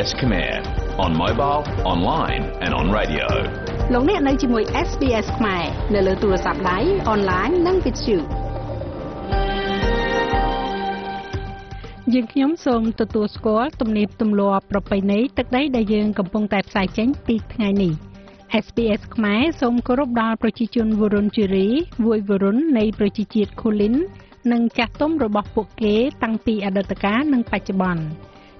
SBS Khmer on mobile, online and on radio. លោកអ្នកនៅជាមួយ SBS ខ្មែរនៅលើទូរស័ព្ទដៃអនឡាញនិងវិទ្យុយើងខ្ញុំសូមទទួលស្គាល់ទំនៀមទម្លាប់ប្រពៃណីទឹកដីដែលយើងកំពុងតែផ្សាយចេញពីថ្ងៃនេះ SBS ខ្មែរសូមគោរពដល់ប្រជាជនវរុនជេរីវួយវរុននៃប្រជាជាតិខូលីន និងចាស់ទុំរបស់ពួកគេតាំងពីអតីតកាលនិងបច្ចុប្បន្ន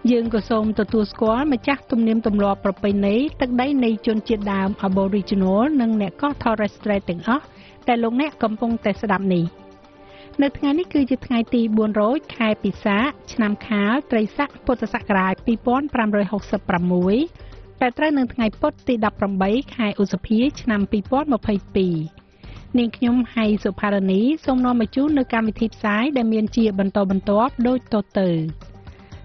យើងក៏សូមទទួលស្គាល់ម្ចាស់ទំនៀមទម្លាប់ប្រពៃណីទឹកដីនៃជនជាតិដើម Aboriginal និងអ្នកកោះ Torres Strait ទាំងអស់ដែលលោកអ្នកកំពុងតែស្ដាប់នេះនៅថ្ងៃនេះគឺជាថ្ងៃទី400ខែពិសាឆ្នាំខាលត្រីស័កពុទ្ធសករាជ2566ដែលត្រូវនៅថ្ងៃពុធទី18ខែឧសភា ឆ្នាំ2022នាងខ្ញុំហៃសុផារនីសូមនាំមកជូននៅកម្មវិធីផ្សាយដែលមានជាបន្តបន្ទាប់ដូចតទៅ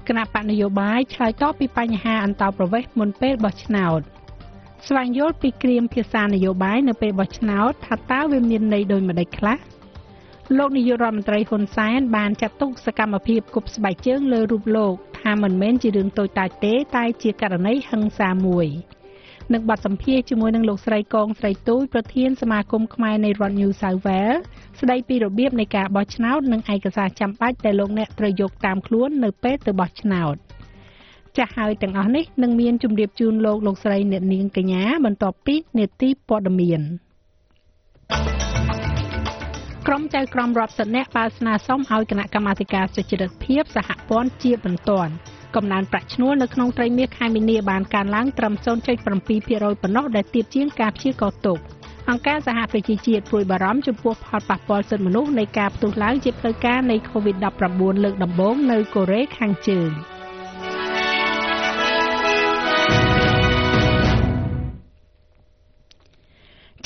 គណៈបកនយោបាយឆ្លើយតបពីបញ្ហាអន្តោប្រវេសន៍មុនពេលបោះឆ្នោតស្វែងយល់ពីគ្រាមភាសានយោបាយនៅពេលបោះឆ្នោតថាតើវាមានន័យដូចម្តេចខ្លះលោកនាយករដ្ឋមន្ត្រីហ៊ុនសែនបានចាត់ទុកសកម្មភាពគប់ស្បែកជើងលើរូបលោកថាមិនមែនជារឿងតូចតាចទេតែជាករណីហិង្សាមួយ នឹងបាត់សម្ភារជាមួយនឹងលោកស្រីកងស្រីទូចប្រធានសមាគមខ្មែរនៃរដ្ឋ New South Wales ស្ដីពីរបៀបនៃការបោះឆ្នោតនិងឯកសារចាំបាច់ដែលលោកអ្នកត្រូវយកតាមខ្លួននៅពេលទៅបោះឆ្នោតចាស់ហើយទាំងអស់នេះនឹងមានជម្រាបជូនលោកលោកស្រីអ្នកនាងកញ្ញាបន្ទាប់ពីនេតិព័ត៌មានក្រុមចៅក្រមរដ្ឋសិទ្ធិអ្នកបានស្នើសុំឲ្យគណៈកម្មាធិការសុចរិតភាពសហព័ន្ធជាបន្ទាន់ កំណើនប្រាក់ឈ្នួលនៅក្នុងត្រីមាសខែមីនាបានកើនឡើងត្រឹម0.7%ប៉ុណ្ណោះដែលទាបជាងការព្យាករណ៍ទុកអង្គការសហប្រជាជាតិព្រួយបារម្ភចំពោះផលប៉ះពាល់សិទ្ធិមនុស្សនៃការផ្ទុះឡើងជាផ្លូវការនៃ COVID-19 លើកដំបូងនៅកូរ៉េខាងជើង។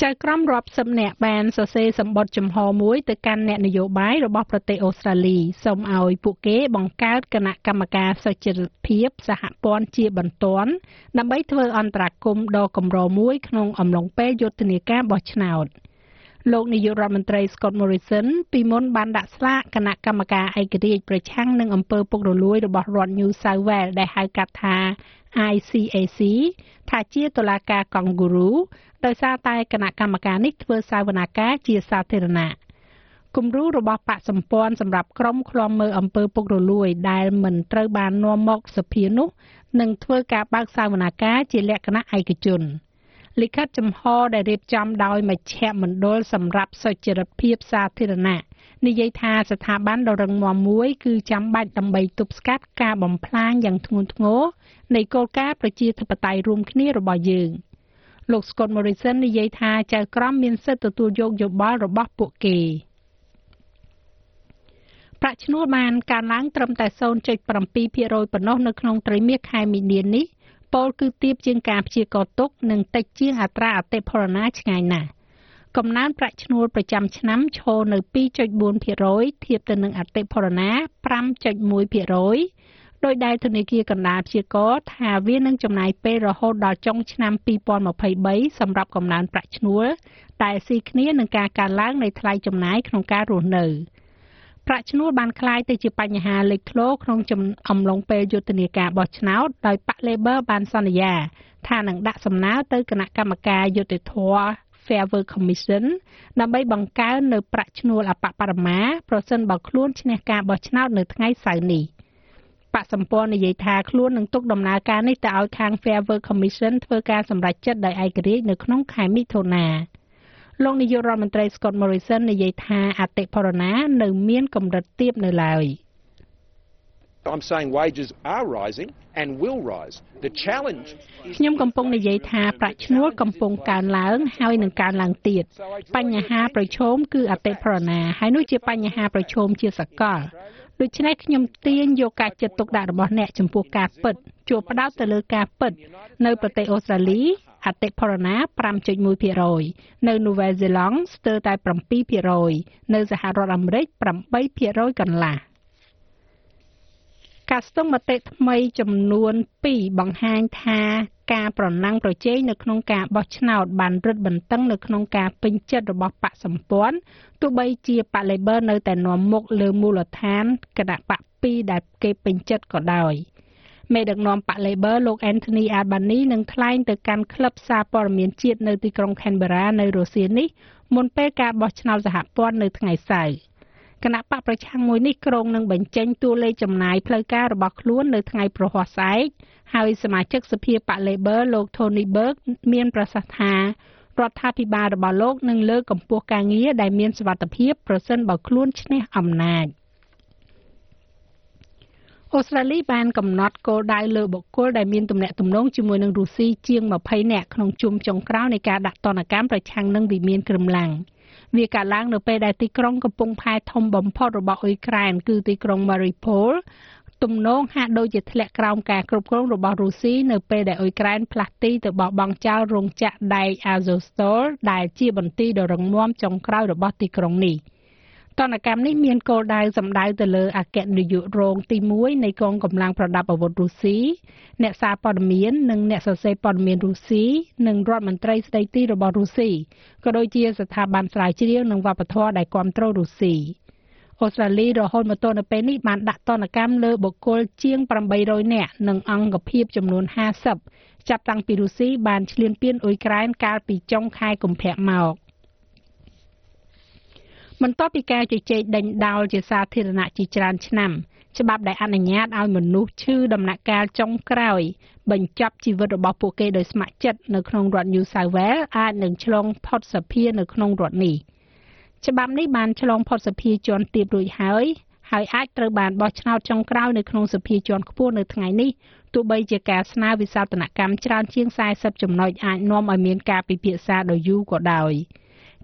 ចៅក្រមរាប់សិបនាក់បានសរសេរសម្បត្តិចំហមួយទៅកាន់អ្នកនយោបាយរបស់ប្រទេសអូស្ត្រាលីសូមឲ្យពួកគេបង្កើតគណៈកម្មការសុចរិតភាពសហព័ន្ធជាបន្ទាន់ដើម្បីធ្វើអន្តរាគមន៍ដ៏កម្រមួយក្នុងអំឡុងពេលយុទ្ធនាការបោះឆ្នោតលោកនាយករដ្ឋមន្ត្រី Scott Morrison ពីមុនបានដាក់ស្លាកគណៈកម្មការឯករាជ្យប្រឆាំងនឹងអំពើពុករលួយរបស់រដ្ឋ New South Wales ដែលហៅកាត់ថា ICAC ថាជាតុលាការកង់ហ្គូរូ ដោយសារតែគណៈកម្មការនេះធ្វើសាវនាការជាសាធារណៈគំរូរបស់បកសម្ព័ន្ធសម្រាប់ក្រុមឃ្លាំមើលអំពើពុករលួយដែលមិនត្រូវបាននាំមកសភានោះនឹងធ្វើការបើកសាវនាការជាលក្ខណៈឯកជនលិខិតចំហដែលរៀបចំដោយមជ្ឈមណ្ឌលសម្រាប់សុចរិតភាពសាធារណៈនិយាយថាស្ថាប័នដ៏រឹងមាំមួយគឺចាំបាច់ដើម្បីទប់ស្កាត់ការបំផ្លាញយ៉ាងធ្ងន់ធ្ងរនៃគោលការណ៍ប្រជាធិបតេយ្យរួមគ្នារបស់យើង។ លោក Scott Morrison និយាយថាចៅក្រមមានសិទ្ធិទទួលយកយោបល់របស់ពួកគេប្រាក់ឈ្នួលបានកើនឡើងត្រឹមតែ0.7%ប៉ុណ្ណោះនៅក្នុងត្រីមាសខែមីនានេះពលគឺទាបជាងការព្យាករទុកនិងតិចជាងអត្រាអតិផរណាឆ្ងាយណាស់កំណើនប្រាក់ឈ្នួលប្រចាំឆ្នាំឈរនៅ2.4%ធៀបទៅនឹងអតិផរណា5.1% ដោយដែលធនាគារកណ្ដាលព្យាករណ៍ថាវានឹងចំណាយពេលរហូតដល់ចុងឆ្នាំ2023សម្រាប់កំណើនប្រាក់ឈ្នួលតែស៊ីគ្នានឹងការកើនឡើងនៃថ្លៃចំណាយក្នុងការរស់នៅប្រាក់ឈ្នួលបានคล้ายទៅជាបញ្ហាលេចធ្លោក្នុងអំឡុងពេលយុទ្ធនាការបោះឆ្នោតដោយប៉ាក់ Labor បានសន្យាថានឹងដាក់សំណើទៅគណៈកម្មការយុត្តិធម៌ Fair Work Commission ដើម្បីបង្កើននៅប្រាក់ឈ្នួលអបបរមាប្រសិនបើខ្លួនឈ្នះការបោះឆ្នោតនៅថ្ងៃសៅរ៍នេះ។ បកសម្ព័ន្ធនិយាយថាខ្លួននឹងទុកដំណើរការនេះទៅឲ្យខាង Fair Work Commission ធ្វើការសម្រេចចិត្តដោយឯករាជ្យនៅក្នុងខែមិថុនាលោកនាយករដ្ឋមន្ត្រី Scott Morrison និយាយថាអតិផរណានៅមានកម្រិតទាបនៅឡើយ I'm saying wages are rising and will rise. The challenge ខ្ញុំកំពុងនិយាយថាប្រាក់ឈ្នួលកំពុងកើនឡើងហើយនឹងកើនឡើងទៀតបញ្ហាប្រឈមគឺអតិផរណាហើយនោះជាបញ្ហាប្រឈមជាសកល ដូច្នេះខ្ញុំទាញយកការចិត្តទុកដាក់របស់អ្នកចំពោះការពិតជួបផ្ដោតទៅលើការពិត នៅប្រទេសអូស្ត្រាលីអតិផរណា5.1%នៅនូវែលសេឡង់ស្ទើរតែ7%នៅសហរដ្ឋអាមេរិក8%កន្លះការស្ទង់មតិថ្មីចំនួន2បង្ហាញថា ការប្រណាំងប្រជែងនៅក្នុងការបោះឆ្នោតបានរឹតបន្តឹងនៅក្នុងការពេញចិត្តរបស់បកសម្ព័ន្ធទោះបីជាបក Labor នៅតែនាំមុខលើមូលដ្ឋានគណៈបក2ដែលគេពេញចិត្តក៏ដោយមេដឹកនាំបក Labor លោក Anthony Albanese នឹងថ្លែងទៅកាន់ក្លឹបសារព័ត៌មានជាតិនៅទីក្រុង Canberra នៅរុស្ស៊ីនេះមុនពេលការបោះឆ្នោតសហព័ន្ធនៅថ្ងៃសៅរ៍ គណៈបកប្រឆាំងមួយនេះក្រុងនឹងបញ្ចេញតួលេខចំណាយផ្លូវការរបស់ខ្លួននៅថ្ងៃប្រហ័សស្អែកហើយសមាជិកសភាបក Labor លោក Tony Burke មានប្រសាសន៍ថារដ្ឋាភិបាលរបស់លោកនឹងលើកកម្ពស់ការងារដែលមានសុវត្ថិភាពប្រសិនបើខ្លួនឈ្នះអំណាចអូស្ត្រាលីបានកំណត់គោលដៅលើបុគ្គលដែលមានទំនាក់ទំនងជាមួយនឹងរុស្ស៊ីជាង20នាក់ក្នុងជុំចុងក្រោយនៃការដាក់ទណ្ឌកម្មប្រឆាំងនឹងវិមានក្រឹមឡើង វាកើតឡើងនៅពេលដែលទីក្រុងកំពង់ផែធំបំផុតរបស់អ៊ុយក្រែនគឺទីក្រុង Mariupol ទំនងហាក់ដូចជាធ្លាក់ក្រោមការគ្រប់គ្រងរបស់រុស្ស៊ីនៅពេលដែលអ៊ុយក្រែនផ្លាស់ទីទៅបោះបង់ចោលរោងចក្រដែក Azovstal ដែលជាបន្ទាយដ៏រឹងមាំចុងក្រោយរបស់ទីក្រុងនេះ។ ទណ្ឌកម្មនេះមានគោលដៅសម្ដៅទៅលើអគ្គនាយករងទី1នៃកងកម្លាំងប្រដាប់អាវុធរុស្ស៊ីអ្នកសារព័ត៌មាននិងអ្នកសរសេរព័ត៌មានរុស្ស៊ីនិងរដ្ឋមន្ត្រីស្ដីទីរបស់រុស្ស៊ីក៏ដូចជាស្ថាប័នស្រាវជ្រាវនិងវប្បធម៌ដែលគ្រប់គ្រងរុស្ស៊ីអូស្ត្រាលីរហូតមកទល់នៅពេលនេះបានដាក់ទណ្ឌកម្មលើបុគ្គលជាង800នាក់និងអង្គភាពចំនួន50ចាប់តាំងពីរុស្ស៊ីបានឈ្លានពានអ៊ុយក្រែនកាលពីចុងខែកុម្ភៈមក។ បន្ទាប់ពីការជជែកដេញដោលជាសាធារណៈជាច្រើនឆ្នាំច្បាប់ដែលអនុញ្ញាតឲ្យមនុស្សឈឺដំណាក់កាលចុងក្រោយ បញ្ចប់ជីវិតរបស់ពួកគេដោយស្ម័គ្រចិត្តនៅក្នុងរដ្ឋ New South Wales អាចនឹងឆ្លងផុតសភានៅក្នុងរដ្ឋនេះច្បាប់នេះបានឆ្លងផុតសភាជាន់ទាបរួចហើយហើយអាចត្រូវបានបោះឆ្នោតចុងក្រោយនៅក្នុងសភាជាន់ខ្ពស់នៅថ្ងៃនេះទោះបីជាការស្នើវិសោធនកម្មច្រើនជាង40ចំណុចអាចនាំឲ្យមានការពិភាក្សាដ៏យូរក៏ដោយ។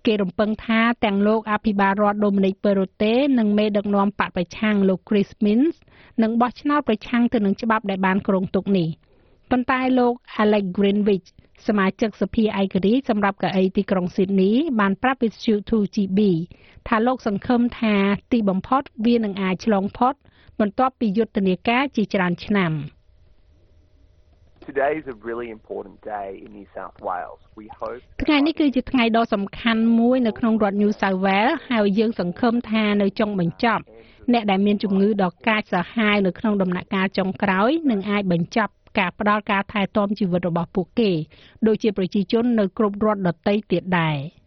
គេរំពឹងថាទាំងលោកអភិបាលរដ្ឋ Dominic Perrottet និងមេដឹកនាំបកប្រឆាំងលោក Chris Minns នឹងបោះឆ្នោតប្រឆាំងទៅនឹងច្បាប់ដែលបានគ្រោងទុកនេះប៉ុន្តែលោក Alex Greenwich សមាជិកសភាឯករាជ្យសម្រាប់កៅអីទីក្រុង Sydney បានប្រាប់វិទ្យុ 2GB ថាលោកសង្ឃឹមថាទីបំផុតវានឹងអាចឆ្លងផុតបន្ទាប់ពីយុទ្ធនាការជាច្រើនឆ្នាំ។ ថ្ងៃនេះគឺជាថ្ងៃដ៏សំខាន់មួយនៅក្នុងរដ្ឋ New South Wales ហើយយើងសង្ឃឹមថានៅចុងបញ្ចប់អ្នកដែលមានជំងឺដ៏កាចសាហាវនៅក្នុងដំណាក់កាលចុងក្រោយនឹងអាចបញ្ចប់ការផ្ដល់ការថែទាំជីវិតរបស់ពួកគេ ដូចជាប្រជាជននៅគ្រប់រដ្ឋដទៃទៀតដែរ។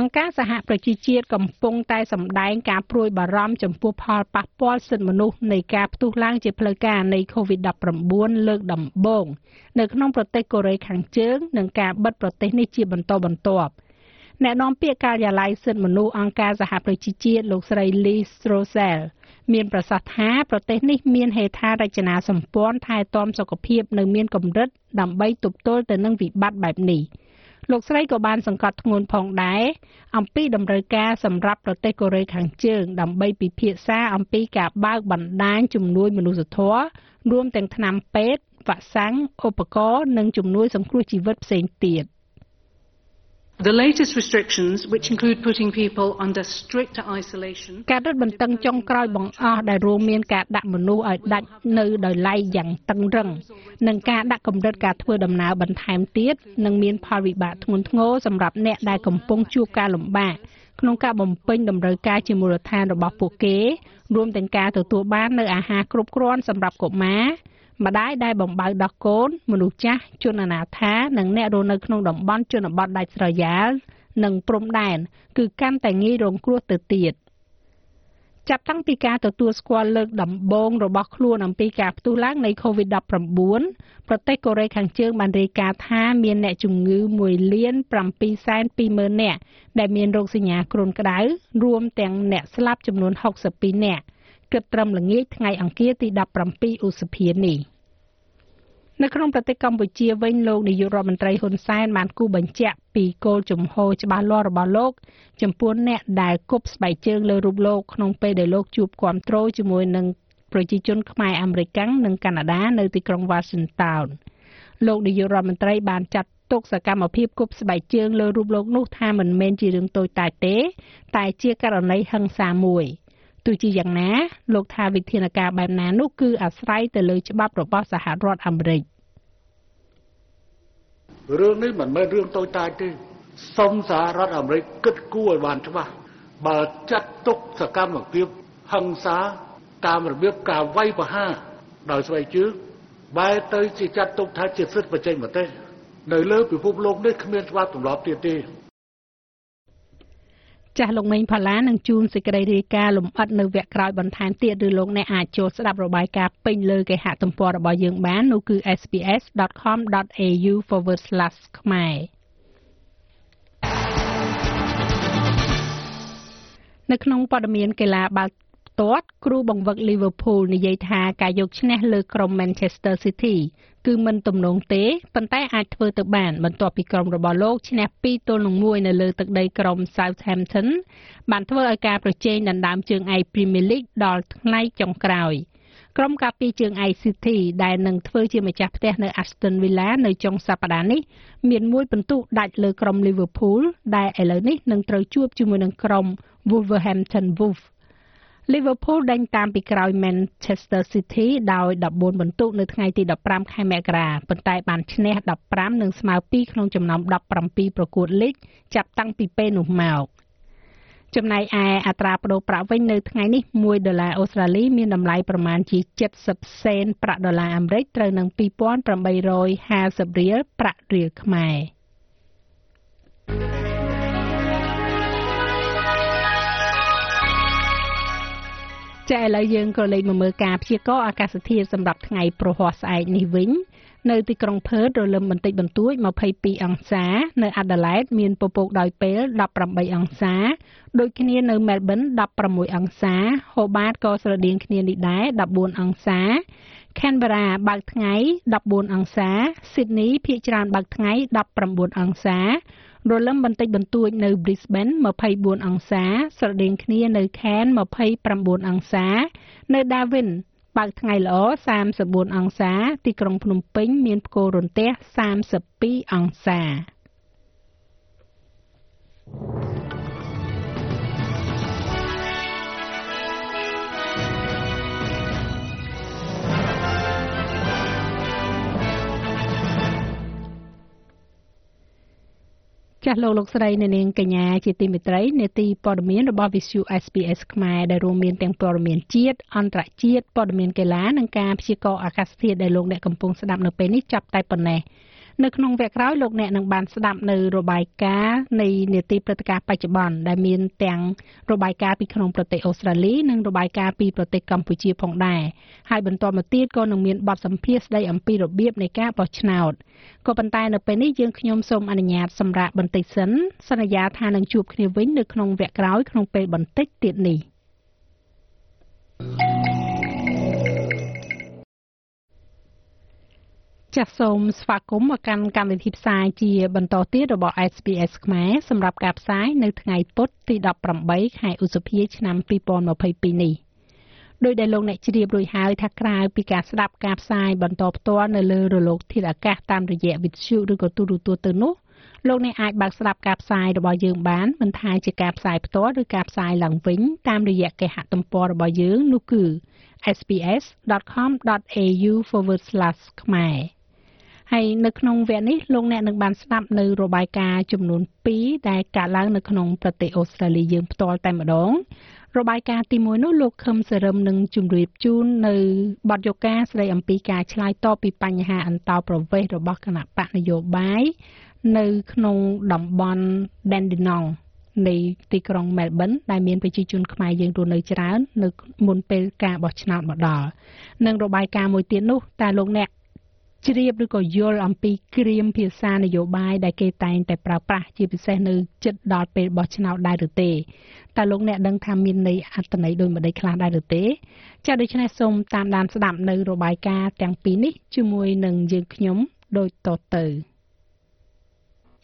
អង្គការសហប្រជាជាតិកំពុងតែសម្ដែងការព្រួយបារម្ភចំពោះផលប៉ះពាល់សិទ្ធិមនុស្សនៃការផ្ទុះឡើងជាផ្លូវការនៃ COVID-19 លើកដំបូងនៅក្នុងប្រទេសកូរ៉េខាងជើងនិងការបិទប្រទេសនេះជាបន្តបន្ទាប់អ្នកនាំពាក្យការិយាល័យសិទ្ធិមនុស្សអង្គការសហប្រជាជាតិលោកស្រី Lee Strosel មានប្រសាសន៍ថាប្រទេសនេះមានហេដ្ឋារចនាសម្ព័ន្ធថែទាំសុខភាពនៅមានកម្រិតដើម្បីទប់ទល់ទៅនឹងវិបត្តិបែបនេះ។ លោកស្រីក៏បានសង្កត់ធ្ងន់ផងដែរអំពីតម្រូវការសម្រាប់ប្រទេសកូរ៉េខាងជើងដើម្បីពិភាក្សាអំពីការបើកបណ្ដាញជំនួយមនុស្សធម៌រួមទាំងថ្នាំពេទ្យវ៉ាក់សាំងឧបករណ៍និងជំនួយសង្គ្រោះជីវិតផ្សេងទៀត។ The latest restrictions which include putting people under strict isolation ការរឹតបន្តឹងចុងក្រោយបង្អស់ដែលរួមមានការដាក់មនុស្សឲ្យដាច់នៅដោយឡែកយ៉ាងតឹងរឹងនិងការដាក់កម្រិតការធ្វើដំណើរបន្ថែមទៀតនឹងមានផលវិបាកធ្ងន់ធ្ងរសម្រាប់អ្នកដែលកំពុងជួបការលំបាកក្នុងការបំពេញតម្រូវការជាមូលដ្ឋានរបស់ពួកគេរួមទាំងការទទួលបាននូវអាហារគ្រប់គ្រាន់សម្រាប់កុមារ ម្ដាយដែលបំបៅដោះកូន មនុស្សចាស់ជនអនាថានិងអ្នករស់នៅក្នុងតំបន់ជនបទដាច់ស្រយាលនិងព្រំដែនគឺកាន់តែងាយរងគ្រោះទៅទៀតចាប់តាំងពីការទទួលស្គាល់លើកដំបូងរបស់ខ្លួនអំពីការផ្ទុះឡើងនៃ COVID-19 ប្រទេសកូរ៉េខាងជើងបានរាយការណ៍ថាមានអ្នកជំងឺ1លាន720,000នាក់ដែលមានរោគសញ្ញាគ្រុនក្តៅរួមទាំងអ្នកស្លាប់ចំនួន62នាក់ គិតត្រឹមល្ងាចថ្ងៃអង្គារទី17ឧសភានេះនៅក្នុងប្រទេសកម្ពុជាវិញលោកនាយករដ្ឋមន្ត្រីហ៊ុនសែនបានគូបញ្ជាក់ពីគោលជំហរច្បាស់លាស់របស់លោក ចំពោះអ្នកដែលគប់ស្បែកជើងលើរូបលោកក្នុងពេលដែលលោកជួបគ្រប់គ្រងជាមួយនឹងប្រជាជនខ្មែរអាមេរិកនិងកាណាដានៅទីក្រុង Washington លោកនាយករដ្ឋមន្ត្រីបានចាត់ទុកសកម្មភាពគប់ស្បែកជើងលើរូបលោកនោះថាមិនមែនជារឿងតូចតាចទេ តែជាករណីហិង្សាមួយ។ ទោះជាយ៉ាងណា លោកថាវិធានការបែបណានោះគឺអាស្រ័យទៅលើច្បាប់របស់សហរដ្ឋអាមេរិករឿងនេះមិនមែនរឿងតូចតាចទេសូមសហរដ្ឋអាមេរិកគិតគូរឲ្យបានច្បាស់បើចាត់ទុកសកម្មភាពហិង្សាតាមរបៀបការវាយប្រហារដោយស្បែកជើងបែរទៅជាចាត់ទុកថាជាសិទ្ធិបច្ចេកទេសនៅលើពិភពលោកនេះគ្មានច្បាប់ទម្លាប់ទៀតទេ ចាស់លោកមេងផល្លានឹងជួនសេចក្តីរាយការណ៍លម្អិតនៅវគ្គក្រោយបន្ថែមទៀតឬលោកអ្នកអាចចូលស្ដាប់របាយការណ៍ពេញលើគេហទំព័ររបស់យើងបាននោះគឺ sps.com.au/ ខ្មែរនៅក្នុងព័ត៌មានកីឡាបាល់ទាត់គ្រូបង្វឹក Liverpool និយាយថាការយកឈ្នះលើក្រុម Manchester City គឺមិនទំនងទេប៉ុន្តែអាចធ្វើទៅបានបន្ទាប់ពីក្រុមរបស់លោកឈ្នះ2ទល់នឹង1នៅលើទឹកដីក្រុម Southampton បានធ្វើឲ្យការប្រជែងដណ្ដើមជើងឯក Premier League ដល់ថ្ងៃចុងក្រោយក្រុមការពារជើងឯក City ដែលនឹងធ្វើជាម្ចាស់ផ្ទះនៅ Aston Villa នៅចុងសប្តាហ៍នេះមានមួយពិន្ទុដាច់លើក្រុម Liverpool ដែលឥឡូវនេះនឹងត្រូវជួបជាមួយនឹងក្រុម Wolverhampton Wolves Liverpool ដេញតាមពីក្រោយ Manchester City ដោយ14បន្ទុកនៅថ្ងៃទី15ខែមករាប៉ុន្តែបានឈ្នះ15និងស្មើ2ក្នុងចំណោម17ប្រកួតលីកចាប់តាំងពីពេលនោះមកចំណែកឯអត្រាប្តូរប្រាក់វិញនៅថ្ងៃនេះ1ដុល្លារអូស្ត្រាលីមានតម្លៃប្រមាណជា70សេនប្រាក់ដុល្លារអាមេរិកត្រូវនឹង2850រៀលប្រាក់រៀលខ្មែរ ចាឥឡូវយើងក៏លេខមកមើលការព្យាករណ៍អាកាសធាតុសម្រាប់ថ្ងៃប្រហ័សស្អែកនេះវិញនៅទីក្រុងផឺតរលឹមបន្តិចបន្តួច22អង្សា នៅអាដាលេដមានពពកដោយពេល18អង្សាដូចគ្នានៅមែលប៊ន16អង្សាហូបាតក៏ស្រដៀងគ្នានេះដែរ14អង្សា Canberra បើកថ្ងៃ14អង្សា Sydney ភាគច្រើនបើកថ្ងៃ19អង្សា រលឹមបន្តិចបន្តួចនៅ Brisbane 24អង្សា ស្រដៀងគ្នានៅ Cairns 29អង្សា នៅ Darwin បើកថ្ងៃល្អ34អង្សា ទីក្រុងភ្នំពេញ មានផ្គររន្ទះ32អង្សា thank you ចាស់លោកលោកស្រីអ្នកនាងកញ្ញាជាទីមេត្រីនេតិព័ត៌មានរបស់ Visu SPS ខ្មែរដែលរួមមានទាំងព័ត៌មានជាតិអន្តរជាតិព័ត៌មានកីឡានិងការព្យាករណ៍អាកាសធាតុដែលលោកអ្នកកំពុងស្ដាប់នៅពេលនេះចាប់តែប៉ុណ្ណេះ នៅក្នុងវគ្គក្រោយលោកអ្នកនឹងបានស្ដាប់នៅរបាយការណ៍នៃនេតិព្រឹត្តិការណ៍បច្ចុប្បន្នដែលមានទាំងរបាយការណ៍ពីក្នុងប្រទេសអូស្ត្រាលីនិងរបាយការណ៍ពីប្រទេសកម្ពុជាផងដែរហើយបន្តមកទៀតក៏នឹងមានបទសម្ភាសន៍ស្ដីអំពីរបៀបនៃការបោះឆ្នោតក៏ប៉ុន្តែនៅពេលនេះយើងខ្ញុំសូមអនុញ្ញាតសម្រាប់បន្តិចសិនសន្យាថានឹងជួបគ្នាវិញនៅក្នុងវគ្គក្រោយក្នុងពេលបន្តិចទៀតនេះ ចាសសូមស្វាគមន៍មកកាន់កម្មវិធីផ្សាយជាបន្តទៀតរបស់ SPS ខ្មែរសម្រាប់ការផ្សាយនៅថ្ងៃពុធទី18ខែឧសភាឆ្នាំ2022នេះដោយដែលលោកអ្នកជ្រាបរួចហើយថាក្រៅពីការស្ដាប់ការផ្សាយបន្តផ្ទាល់នៅលើរលកធាតុអាកាសតាមរយៈវិទ្យុឬក៏ទូរទស្សន៍ទៅនោះលោកអ្នកអាចបើកស្ដាប់ការផ្សាយរបស់យើងបានមិនថាជាការផ្សាយផ្ទាល់ឬការផ្សាយឡើងវិញតាមរយៈគេហទំព័ររបស់យើងនោះគឺ sps.com.au/ ខ្មែរ ហើយនៅក្នុងវគ្គនេះលោកអ្នកនឹងបានស្ដាប់នៅរបាយការណ៍ចំនួន2ដែលកើតឡើងនៅក្នុងប្រទេសអូស្ត្រាលីយើងផ្ទាល់តែម្ដងរបាយការណ៍ទី1នោះលោកខឹមសរឹមនឹងជម្រាបជូននៅបទយកការស្ដីអំពីការឆ្លើយតបពីបញ្ហាអន្តោប្រវេសន៍របស់គណៈបកនយោបាយនៅក្នុងតំបន់ Dandenong នៃទីក្រុង Melbourne ដែលមានប្រជាជនខ្មែរយើងរស់នៅច្រើននៅមុនពេលការបោះឆ្នោតមកដល់និងរបាយការណ៍មួយទៀតនោះតើលោកអ្នក ជ្រាបឬក៏យល់អំពីគ្រាមភាសានយោបាយដែលគេតែងតែប្រើប្រាស់ជាពិសេសនៅជិតដល់ពេលបោះឆ្នោតដែរឬទេតើលោកអ្នកដឹងថាមានន័យអត្ថន័យដូចម្ដេចខ្លះដែរឬទេចា៎ដូច្នេះសូមតាមដានស្ដាប់នៅរបាយការណ៍ទាំងពីរនេះជាមួយនឹងយើងខ្ញុំដូចតទៅ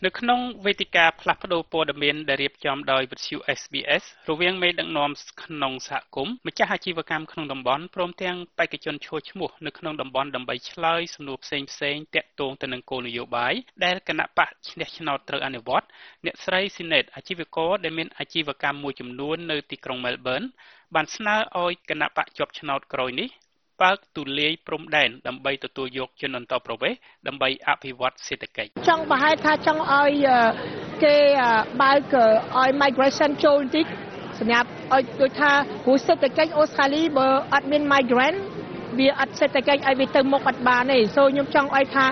នៅក្នុងវេទិកាផ្លាស់ប្តូរព័ត៌មានដែលរៀបចំដោយវិទ្យុ SBS រវាងមេដឹកនាំក្នុងសហគមន៍ម្ចាស់អាជីវកម្មក្នុងតំបន់ព្រមទាំងបេក្ខជនឈរឈ្មោះនៅក្នុងតំបន់ដើម្បីឆ្លើយសំណួរផ្សេងផ្សេងទាក់ទងទៅនឹងគោលនយោបាយដែលគណៈបកឈ្នះឆ្នោតត្រូវអនុវត្តអ្នកស្រីស៊ីណេតអាជីវករដែលមានអាជីវកម្មមួយចំនួននៅទីក្រុងមែលប៊នបានស្នើឲ្យគណៈបកជាប់ឆ្នោតក្រោយនេះ បើកទូលាយព្រំដែនដើម្បីទទួលយកជនអន្តោប្រវេសន៍ដើម្បីអភិវឌ្ឍសេដ្ឋកិច្ចចង់ប្រហែលថាចង់ឲ្យគេបើកឲ្យ migration ចូលបន្តិចសម្រាប់ឲ្យដូចថាព្រោះសេដ្ឋកិច្ចអូស្ត្រាលីបើអត់មាន migrant វាអត់សេដ្ឋកិច្ចឲ្យវាទៅមុខអត់បានទេសូខ្ញុំចង់ឲ្យថា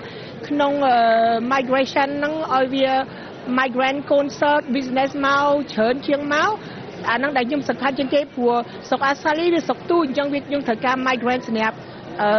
ក្នុង migration ហ្នឹងឲ្យវា migrant concert business មកច្រើនជាងមក អាហ្នឹងដែលខ្ញុំសំខាន់ជាងគេព្រោះស្រុកអូស្ត្រាលីវាស្រុកទូអញ្ចឹងវាយើងត្រូវការ migrant សម្រាប់អឺ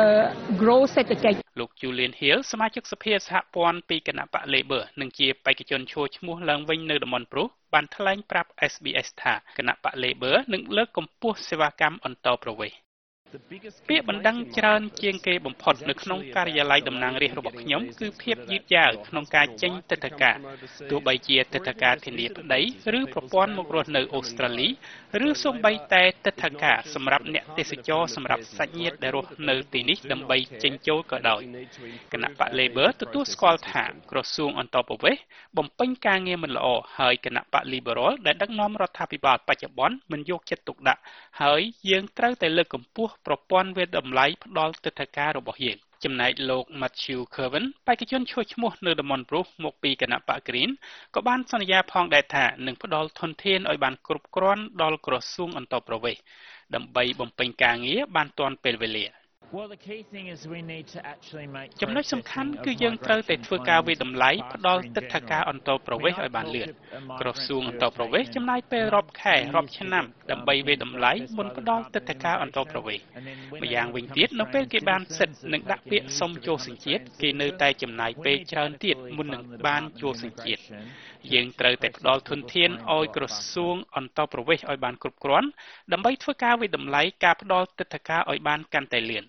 grow សេដ្ឋកិច្ចលោក Julian Hill សមាជិកសភាសហព័ន្ធពីគណៈបក Labor និងជាបេក្ខជនឈរឈ្មោះឡើងវិញនៅតំបន់ប្រុសបានថ្លែងប្រាប់ SBS ថាគណៈបក Labor នឹងលើកកម្ពស់សេវាកម្មអន្តោប្រវេសន៍ ពាក្យបណ្ដឹងច្រើនជាងគេបំផុតនៅក្នុងការិយាល័យតំណាងរាស្ត្ររបស់ខ្ញុំគឺភាពយឺតយ៉ាវក្នុងការចេញទិដ្ឋាការទោះបីជាទិដ្ឋាការធានាប្តីឬប្រព័ន្ធមករស់នៅអូស្ត្រាលីឬសូម្បីតែទិដ្ឋាការសម្រាប់អ្នកទេសចរសម្រាប់សាច់ញាតិដែលរស់នៅទីនេះដើម្បីចេញចូលក៏ដោយគណៈបក Labor ទទួលស្គាល់ថាក្រសួងអន្តរប្រវេសន៍បំពេញការងារមិនល្អហើយគណៈបក Liberal ដែលដឹកនាំរដ្ឋាភិបាលបច្ចុប្បន្នមិនយកចិត្តទុកដាក់ហើយយើងត្រូវតែលើកកម្ពស់ប្រព័ន្ធវាតម្លៃផ្ដល់ទិដ្ឋាការរបស់យើងចំណែកលោក Matthew Kerwin បេក្ខជនឈ្មោះឈ្មោះនៅតំបន់ប្រុសមកពីគណៈបក Green ក៏បានសន្យាផងដែរថានឹងផ្ដល់ធនធានឲ្យបានគ្រប់គ្រាន់ដល់ក្រសួងអន្តរប្រវេសន៍ដើម្បីបំពេញការងារបានទាន់ពេលវេលា។ ចំណុចសំខាន់គឺយើងត្រូវតែធ្វើការវិតម្លៃផ្ដល់ទិដ្ឋាការអន្តរប្រវេសន៍ឲ្យបានលឿនក្រសួងអន្តរប្រវេសន៍ចំណាយពេលរាប់ខែរាប់ឆ្នាំដើម្បីវិតម្លៃមុនផ្ដល់ទិដ្ឋាការអន្តរប្រវេសន៍ម្យ៉ាងវិញទៀតនៅពេលគេបានសិទ្ធិនឹងដាក់ពាក្យសុំចូលសញ្ជាតិគេនៅតែចំណាយពេលច្រើនទៀតមុននឹងបានចូលសញ្ជាតិយើងត្រូវតែផ្ដល់ធនធានឲ្យក្រសួងអន្តរប្រវេសន៍ឲ្យបានគ្រប់គ្រាន់ដើម្បីធ្វើការវិតម្លៃការផ្ដល់ទិដ្ឋាការឲ្យបានកាន់តែលឿន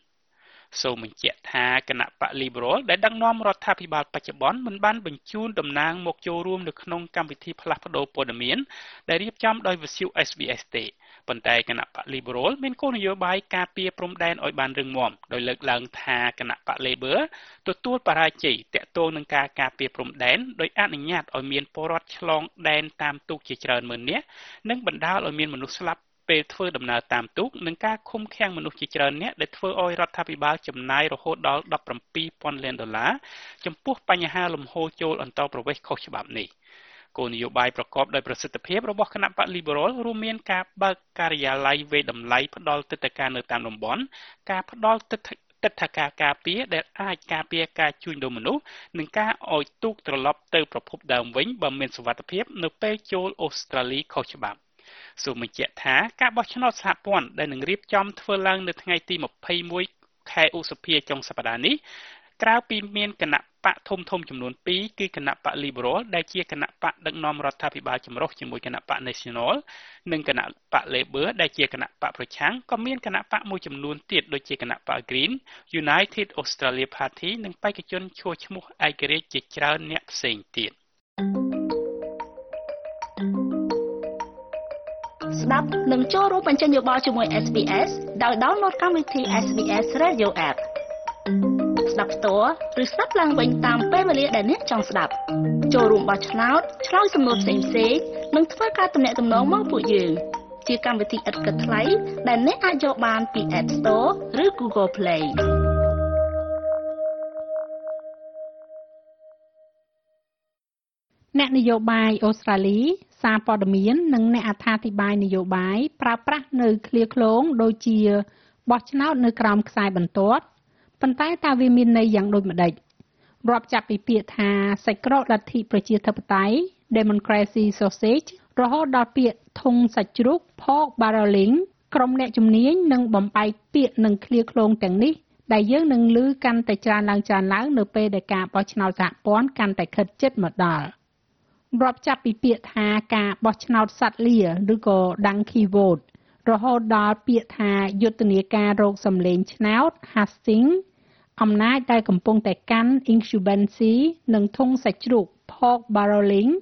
សូមបញ្ជាក់ថាគណៈបក Liberal ដែលដឹកនាំរដ្ឋាភិបាលបច្ចុប្បន្នមិនបានបញ្ជូនតំណាងមកចូលរួមនៅក្នុងកម្មវិធីផ្លាស់ប្តូរព័ត៌មានដែលរៀបចំដោយវិទ្យុ SBS ទេប៉ុន្តែគណៈបក Liberal មានគោលនយោបាយការពារព្រំដែនឲ្យបានរឹងមាំដោយលើកឡើងថាគណៈបក Labor ទទួលបរាជ័យតាក់ទងនឹងការការពារព្រំដែនដោយអនុញ្ញាតឲ្យមានពលរដ្ឋឆ្លងដែនតាមទូកជាច្រើនម៉ឺននាក់និងបណ្ដាលឲ្យមានមនុស្សស្លាប់ ពេលធ្វើដំណើរតាមទូកនិងការឃុំឃាំងមនុស្សជាច្រើនអ្នកដែលធ្វើឲ្យរដ្ឋាភិបាលចំណាយរហូតដល់17,000លានដុល្លារចំពោះបញ្ហាលំហូរចូលអន្តរប្រវេសន៍ខុសច្បាប់នេះគោលនយោបាយប្រកបដោយប្រសិទ្ធភាពរបស់គណៈបក Liberal រួមមានការបើកការិយាល័យវេតម្លៃផ្ដល់ទិដ្ឋាការនៅតាមតំបន់ការផ្ដល់ទិដ្ឋទិដ្ឋាការការពារដែលអាចការពារការជួញដូរមនុស្សនិងការឲ្យទូកត្រឡប់ទៅប្រភពដើមវិញបើមានសុវត្ថិភាពនៅពេលចូលអូស្ត្រាលីខុសច្បាប់ សូមបញ្ជាក់ថាការបោះឆ្នោតសហព័ន្ធដែលនឹងរៀបចំធ្វើឡើងនៅថ្ងៃទី21ខែឧសភាចុងសប្តាហ៍នេះក្រៅពីមានគណៈបកធំធំចំនួន2គឺគណៈបក Liberal ដែលជាគណៈបកដឹកនាំរដ្ឋាភិបាលចម្រុះជាមួយគណៈបក National និងគណៈបក Labor ដែលជាគណៈបកប្រឆាំងក៏មានគណៈបកមួយចំនួនទៀតដូចជាគណៈបក Green United Australia Party និងបេក្ខជនឈរឈ្មោះឯករាជ្យជាច្រើនអ្នកផ្សេងទៀត ស្ដាប់និងចូលរួមបញ្ចេញយោបល់ជាមួយ SBS ដោយ download កម្មវិធី SBS Radio App ស្ដាប់ផ្ទាល់ឬស្ដាប់ឡើងវិញតាមពេលវេលាដែលអ្នកចង់ស្ដាប់ចូលរួមបោះឆ្នោតឆ្លើយសំណួរផ្សេងៗនិងធ្វើការទំនាក់ទំនងមកពួកយើងជាកម្មវិធីឥតគិតថ្លៃដែលអ្នកអាចយកបានពី App Store ឬ Google Play អ្នកនយោបាយអូស្ត្រាលី សារព័ត៌មាន និងអ្នកអត្ថាធិប្បាយនយោបាយប្រើប្រាស់នៅឃ្លាឃ្លោងដូចជាបោះឆ្នោតនៅក្រោមខ្សែបន្ទាត់ប៉ុន្តែតើវាមានន័យយ៉ាងដូចម្ដេចរាប់ចាប់ពីពាក្យថាសាច់ក្រកលទ្ធិប្រជាធិបតេយ្យ Democracy Sausage រហូតដល់ពាក្យធុងសាច់ជ្រូក Pork Barreling ក្រុមអ្នកជំនាញនឹងបំបែកពាក្យនិងឃ្លាឃ្លោងទាំងនេះដែលយើងនឹងឮកាន់តែច្រើនឡើងច្រើនឡើងនៅពេលដែលការបោះឆ្នោតសហព័ន្ធកាន់តែខិតជិតមកដល់។ រាប់ចាប់ពីពាក្យថាការបោះឆ្នោតសត្វលាឬក៏ donkey vote រហូតដល់ពាក្យថាយុទ្ធនាការរោគសម្លេងឆ្នោត Hastings អំណាចដែលកំពុងតែកាន់ incumbency និងធុងសាច់ជ្រូក pork barreling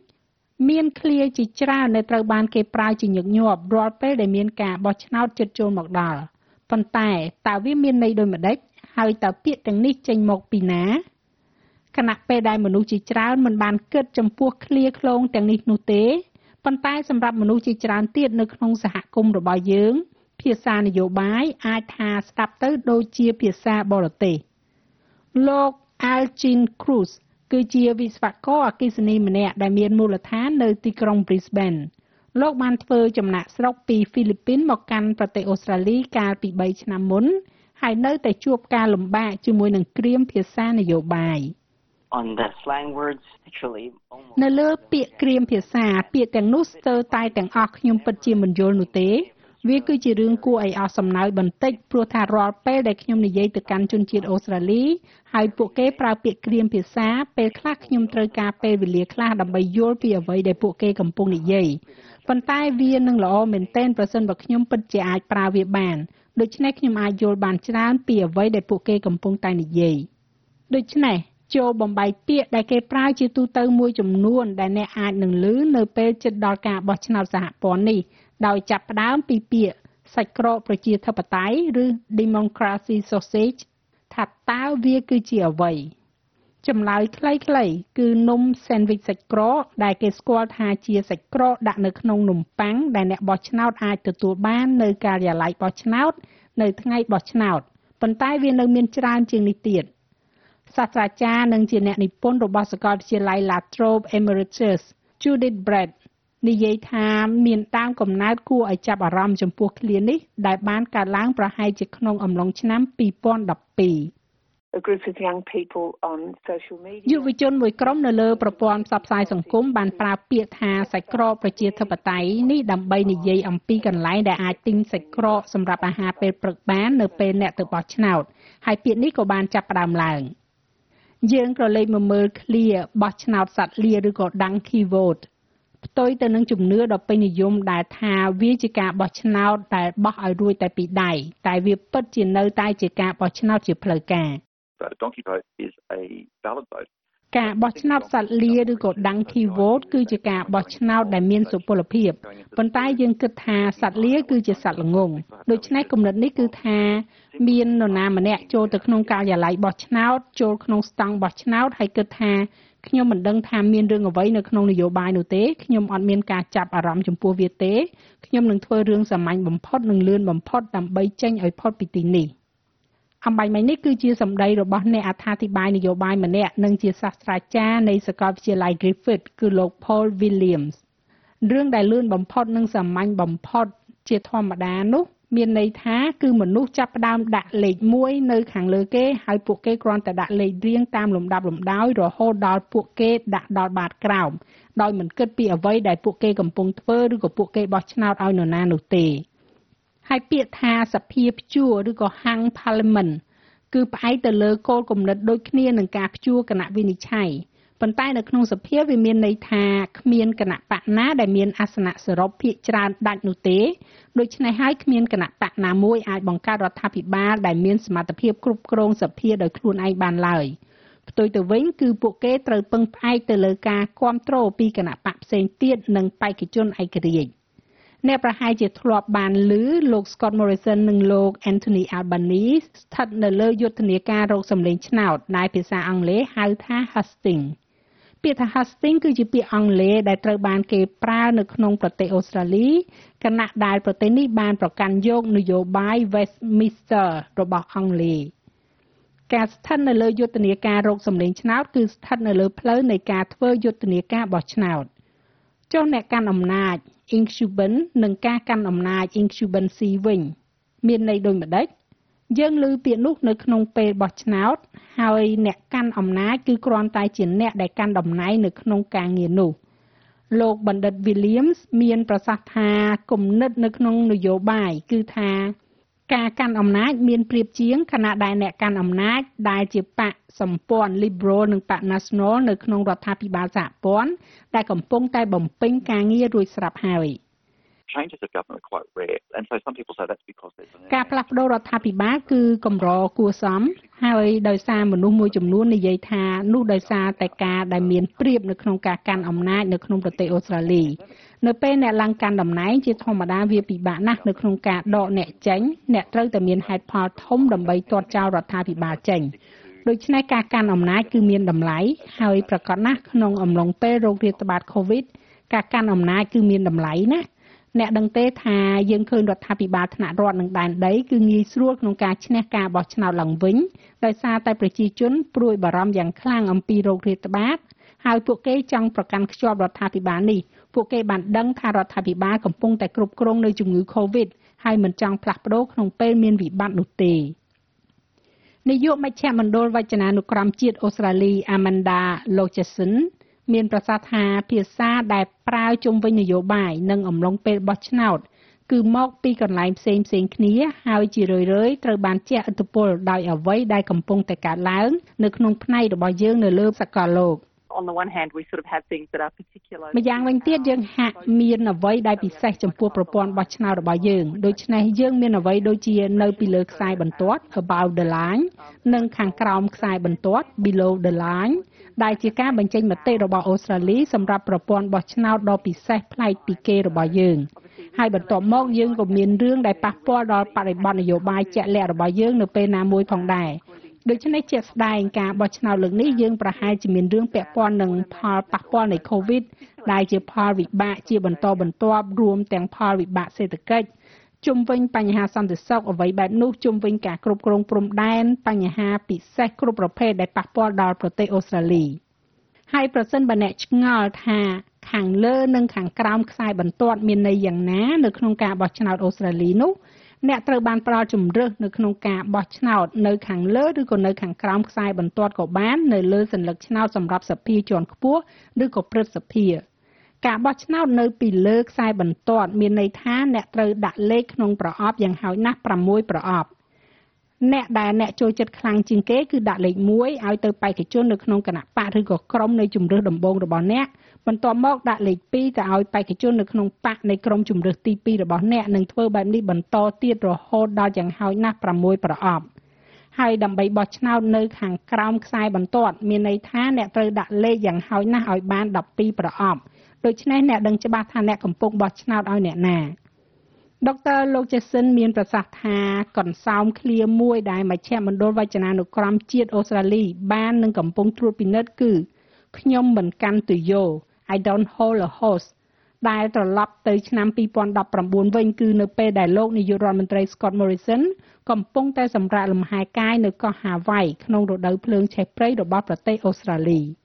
មានឃ្លាជាច្រើនដែលត្រូវបានគេប្រើជាញឹកញាប់រាល់ពេលដែលមានការបោះឆ្នោតជិតចូលមកដល់ប៉ុន្តែតើវាមានន័យដូចម្ដេចហើយតើពាក្យទាំងនេះចេញមកពីណា ខណៈពេលដែលមនុស្សជាច្រើនមិនបានគិតចំពោះឃ្លាឃ្លោងទាំងនេះនោះទេប៉ុន្តែសម្រាប់មនុស្សជាច្រើនទៀតនៅក្នុងសហគមន៍របស់យើង ភាសានយោបាយអាចថាស្ដាប់ទៅដូចជាភាសាបរទេសលោក Algin Cruz គឺជាវិស្វករអគ្គិសនីម្នាក់ដែលមានមូលដ្ឋាននៅទីក្រុង Brisbane លោកបានធ្វើចំណាក់ស្រុកពីហ្វីលីពីនមកកាន់ប្រទេសអូស្ត្រាលីកាលពី3ឆ្នាំមុនហើយនៅតែជួបការលំបាកជាមួយនឹងគ្រាមភាសានយោបាយ on the slang words actually នៅលើពាក្យគ្រាមភាសា ពាក្យទាំងនោះស្ទើរតែទាំងអស់ខ្ញុំពិតជាមិនយល់នោះទេវាគឺជារឿងគួរឲ្យអស់សំណើចបន្តិចព្រោះថារាល់ពេលដែលខ្ញុំនិយាយទៅកាន់ជនជាតិអូស្ត្រាលីហើយពួកគេប្រើពាក្យគ្រាមភាសាពេលខ្លះខ្ញុំត្រូវការពេលវេលាខ្លះដើម្បីយល់ពីអ្វីដែលពួកគេកំពុងនិយាយប៉ុន្តែវានឹងល្អមែនទែនប្រសិនបើខ្ញុំពិតជាអាចប្រើវាបានដូច្នេះខ្ញុំអាចយល់បានច្រើនពីអ្វីដែលពួកគេកំពុងតែនិយាយដូច្នេះ ចូលបំបីពាក្យដែលគេប្រើជាទូទៅមួយចំនួន ដែលអ្នកអាចនឹងឮនៅពេលជិតដល់ការបោះឆ្នោតសហព័ន្ធនេះដោយចាប់ផ្ដើមពីពាក្យសាច់ក្រកប្រជាធិបតេយ្យឬ democracy sausage ថាតើវាគឺជាអ្វីចម្លើយខ្លីៗគឺនំ sandwich សាច់ក្រកដែលគេស្គាល់ថាជាសាច់ក្រកដាក់នៅក្នុងនំប៉័ងដែលអ្នកបោះឆ្នោតអាចទទួលបាននៅការិយាល័យបោះឆ្នោត នៅថ្ងៃបោះឆ្នោតប៉ុន្តែវានៅមានច្រើនជាងនេះទៀត សាស្ត្រាចារ្យនិងជាអ្នកនិពន្ធរបស់សាកលវិទ្យាល័យ La Trobe Emeritus Judith Brett និយាយថាមានតាមកំណើតគួរឲ្យចាប់អារម្មណ៍ចំពោះឃ្លានេះដែលបានកើតឡើងប្រហែលជាក្នុងអំឡុងឆ្នាំ2012 a group of young people on social media យុវជនមួយក្រុមនៅលើប្រព័ន្ធផ្សព្វផ្សាយសង្គមបានប្រើពាក្យថាសាច់ក្រកប្រជាធិបតេយ្យនេះដើម្បីនិយាយអំពីកន្លែងដែលអាចទិញសាច់ក្រកសម្រាប់អាហារពេលព្រឹកបាននៅពេលអ្នកទៅបោះឆ្នោតហើយពាក្យនេះក៏បានចាប់ផ្ដើមឡើង យើងក៏លេខមកមើលឃ្លាបោះឆ្នោតសត្វលាឬក៏ donkey vote ផ្ទុយទៅនឹងជំនឿដ៏ពេញនិយមដែលថាវាជាការបោះឆ្នោតដែលបោះឲ្យរួចតែពីដៃតែវាពិតជានៅតែជាការបោះឆ្នោតជាផ្លូវការ vote. A donkey vote is a ballot vote. ការបោះឆ្នោតសត្វលាឬក៏ donkey vote គឺជាការបោះឆ្នោតដែលមានសុពលភាពប៉ុន្តែយើងគិតថាសត្វលាគឺជាសត្វល្ងងដូច្នេះគំនិតនេះគឺថាមាននរណាម្នាក់ចូលទៅក្នុងការិយាល័យបោះឆ្នោតចូលក្នុងស្តង់បោះឆ្នោតហើយគិតថាខ្ញុំមិនដឹងថាមានរឿងអ្វីនៅក្នុងនយោបាយនោះទេខ្ញុំអត់មានការចាប់អារម្មណ៍ចំពោះវាទេខ្ញុំនឹងធ្វើរឿងសាមញ្ញបំផុតនិងលឿនបំផុតដើម្បីចេញឲ្យផុតពីទីនេះ។ អំបញ្ញមិញនេះគឺជាសម្ដីរបស់អ្នកអត្ថាធិប្បាយនយោបាយម្នាក់និងជាសាស្ត្រាចារ្យនៃសាកលវិទ្យាល័យ Griffith គឺលោក Paul Williams រឿងដែលលឿនបំផុតនិងសាមញ្ញបំផុតជាធម្មតានោះមានន័យថាគឺមនុស្សចាប់ផ្ដើមដាក់លេខ1នៅខាងលើគេហើយពួកគេគ្រាន់តែដាក់លេខរៀងតាមលំដាប់លំដោយរហូតដល់ពួកគេដាក់ដល់បាតក្រោមដោយមិនគិតពីអ្វីដែលពួកគេកំពុងធ្វើឬក៏ពួកគេបោះឆ្នោតឲ្យនរណានោះទេ ហើយពាក្យថាសភាព្យួរឬក៏ hang parliament គឺផ្អែកទៅលើគោលគំនិតដូចគ្នានឹងការព្យួរគណៈវិនិច្ឆ័យប៉ុន្តែនៅក្នុងសភាវាមានន័យថាគ្មានគណៈបកណាដែលមានអាសនៈសរុបភាគច្រើនដាច់នោះទេដូច្នេះហើយគ្មានគណៈបកណាមួយអាចបង្កើតរដ្ឋាភិបាលដែលមានសមត្ថភាពគ្រប់គ្រងសភាដោយខ្លួនឯងបានឡើយផ្ទុយទៅវិញគឺពួកគេត្រូវពឹងផ្អែកទៅលើការគ្រប់គ្រងពីគណៈបកផ្សេងទៀតនិងបេក្ខជនឯករាជ្យ អ្នកប្រហែលជាធ្លាប់បានឮលោក Scott Morrison និងលោក Anthony Albanese ស្ថិតនៅលើយុទ្ធនាការរកសម្លេងឆ្នោតដែលភាសាអង់គ្លេសហៅថា hustings ពាក្យថា hustings គឺជាពាក្យអង់គ្លេសដែលត្រូវបានគេប្រើនៅក្នុងប្រទេសអូស្ត្រាលីគណៈដែលប្រទេសនេះបានប្រកាន់យកនយោបាយ Westminster របស់អង់គ្លេសការស្ថិតនៅលើយុទ្ធនាការរកសម្លេងឆ្នោតគឺស្ថិតនៅលើផ្លូវនៃការធ្វើយុទ្ធនាការបោះឆ្នោតចុះអ្នកកាន់អំណាច incumbent និងការកាន់អំណាច incumbency វិញមានន័យដូចម្ដេចយើងឮពាក្យនោះនៅក្នុងពេលបោះឆ្នោត ហើយអ្នកកាន់អំណាចគឺគ្រាន់តែជាអ្នកដែលកាន់តំណែងនៅក្នុងការងារនោះលោកបណ្ឌិត Williams មានប្រសាសន៍ថាគំនិតនៅក្នុងនយោបាយគឺថា ការកាន់អំណាចមានប្រៀបជាងខណៈដែលអ្នកកាន់អំណាចដែលជាបកសម្ព័ន្ធ Liberal និងបក National នៅក្នុងរដ្ឋាភិបាលសហព័ន្ធដែលកំពុងតែបំពេញការងាររួចស្រាប់ហើយ changes of government are quite rare and so some people say that's because there's ការផ្លាស់ប្ដូររដ្ឋាភិបាលគឺកម្រគួរសមហើយដោយសារមនុស្សមួយចំនួននិយាយថានោះដោយសារតែការដែលមានព្រៀបនៅក្នុងការកាន់អំណាចនៅក្នុងប្រទេសអូស្ត្រាលីនៅពេលអ្នកឡើងកាន់តំណែងជាធម្មតាវាពិបាកណាស់នៅក្នុងការដកអ្នកចេញអ្នកត្រូវតែមានហេតុផលធំដើម្បីទាត់ចោលរដ្ឋាភិបាលចេញដូច្នេះការកាន់អំណាចគឺមានតម្លៃហើយប្រកាសណាស់ក្នុងអំឡុងពេលโรគរាតត្បាត COVID ការកាន់អំណាចគឺមានតម្លៃណាស់ អ្នកដឹងទេថាយើងឃើញរដ្ឋាភិបាលថ្នាក់រដ្ឋនិងដែនដីគឺងាយស្រួលក្នុងការឈ្នះការបោះឆ្នោតឡើងវិញដោយសារតែប្រជាជនព្រួយបារម្ភយ៉ាងខ្លាំងអំពីโรគរាតត្បាតហើយពួកគេចង់ប្រកាន់ខ្ជាប់រដ្ឋាភិបាលនេះពួកគេបានដឹងថារដ្ឋាភិបាលកំពុងតែគ្រប់គ្រងនៅជំងឺ Covid ហើយមិនចង់ផ្លាស់ប្ដូរក្នុងពេលមានវិបត្តិនោះទេនាយកមជ្ឈមណ្ឌលវចនានុក្រមជាតិអូស្ត្រាលី Amanda Locheson មានប្រសាសន៍ថាភាសាដែលប្រើជុំវិញនយោបាយនិងអំឡុងពេលបោះឆ្នោត គឺមកពីកន្លែងផ្សេងផ្សេងគ្នា ហើយជារឿយៗត្រូវបានជះឥទ្ធិពលដោយអ្វីដែលកំពុងតែកើតឡើងនៅក្នុងផ្នែករបស់យើងនៅលើសកលលោក។ on the one hand we sort of have things that are particular ម្យ៉ាងវិញទៀតយើងហាក់មានអ្វីដែលពិសេសចំពោះប្រព័ន្ធបោះឆ្នោតរបស់យើងដូច្នេះយើងមានអ្វីដូចជានៅពីលើខ្សែបន្ទាត់ above the line និងខាងក្រោមខ្សែបន្ទាត់ below the line ដែលជាការបញ្ចេញមតិរបស់អូស្ត្រាលីសម្រាប់ប្រព័ន្ធបោះឆ្នោតដ៏ពិសេសប្លែកពីគេរបស់យើងហើយបន្ទាប់មកយើងក៏មានរឿងដែលប៉ះពាល់ដល់បរិបទនយោបាយជាក់លាក់របស់យើងនៅពេលណាមួយផងដែរដូច្នេះជាក់ស្ដែងការបោះឆ្នោតលើកនេះយើងប្រហែលជាមានរឿងពាក់ព័ន្ធនឹងផលប៉ះពាល់នៃ COVID ដែលជាផលវិបាកជាបន្តបន្ទាប់រួមទាំងផលវិបាកសេដ្ឋកិច្ច ជុំវិញបញ្ហាសន្តិសុខអ្វីបែបនោះជុំវិញការគ្រប់គ្រងព្រំដែនបញ្ហាពិសេសគ្រប់ប្រភេទដែលប៉ះពាល់ដល់ប្រទេសអូស្ត្រាលីហើយប្រសិនបើអ្នកឆ្ងល់ថាខាងលើនិងខាងក្រោមខ្សែបន្ទាត់មានន័យយ៉ាងណានៅក្នុងការបោះឆ្នោតអូស្ត្រាលីនោះអ្នកត្រូវបានផ្ដល់ជំរើសនៅក្នុងការបោះឆ្នោតនៅខាងលើឬក៏នៅខាងក្រោមខ្សែបន្ទាត់ក៏បាននៅលើសញ្ញាឆ្នោតសម្រាប់សភាជាន់ខ្ពស់ឬក៏ព្រឹទ្ធសភា ការបោះឆ្នោតនៅពីលើខ្សែបន្ទាត់មានន័យថាអ្នកត្រូវដាក់លេខក្នុងប្រអប់យ៉ាងហោចណាស់6ប្រអប់អ្នកដែលអ្នកចូលចិត្តខ្លាំងជាងគេគឺដាក់លេខ1ឲ្យទៅបេក្ខជននៅក្នុងគណៈបកឬក៏ក្រុមនៃជំរឿសដំបូងរបស់អ្នកបន្ទាប់មកដាក់លេខ2ទៅឲ្យបេក្ខជននៅក្នុងបកនៃក្រុមជំរឿសទី2របស់អ្នកនឹងធ្វើបែបនេះបន្តទៀតរហូតដល់យ៉ាងហោចណាស់6ប្រអប់ហើយដើម្បីបោះឆ្នោតនៅខាងក្រោមខ្សែបន្ទាត់មានន័យថាអ្នកត្រូវដាក់លេខយ៉ាងហោចណាស់ឲ្យបាន12ប្រអប់ ដូច្នេះអ្នកដឹងច្បាស់ថាអ្នកកំពុងបោះឆ្នោតឲ្យអ្នកណាដុកទ័រលោកចេសិនមានប្រសាសន៍ថាកន្សោមឃ្លាមួយដែលមជ្ឈមណ្ឌលវចនានុក្រមជាតិអូស្ត្រាលីបាននឹងកំពុងត្រួតពិនិត្យគឺខ្ញុំមិនកាន់ទុយោ I don't hold a horse ដែលត្រឡប់ទៅឆ្នាំ2019វិញគឺនៅពេលដែលលោកនាយករដ្ឋមន្ត្រី Scott Morrison កំពុងតែសម្រាកលំហែកាយនៅកោះ Hawaii ក្នុងរដូវភ្លើងឆេះព្រៃរបស់ប្រទេសអូស្ត្រាលី។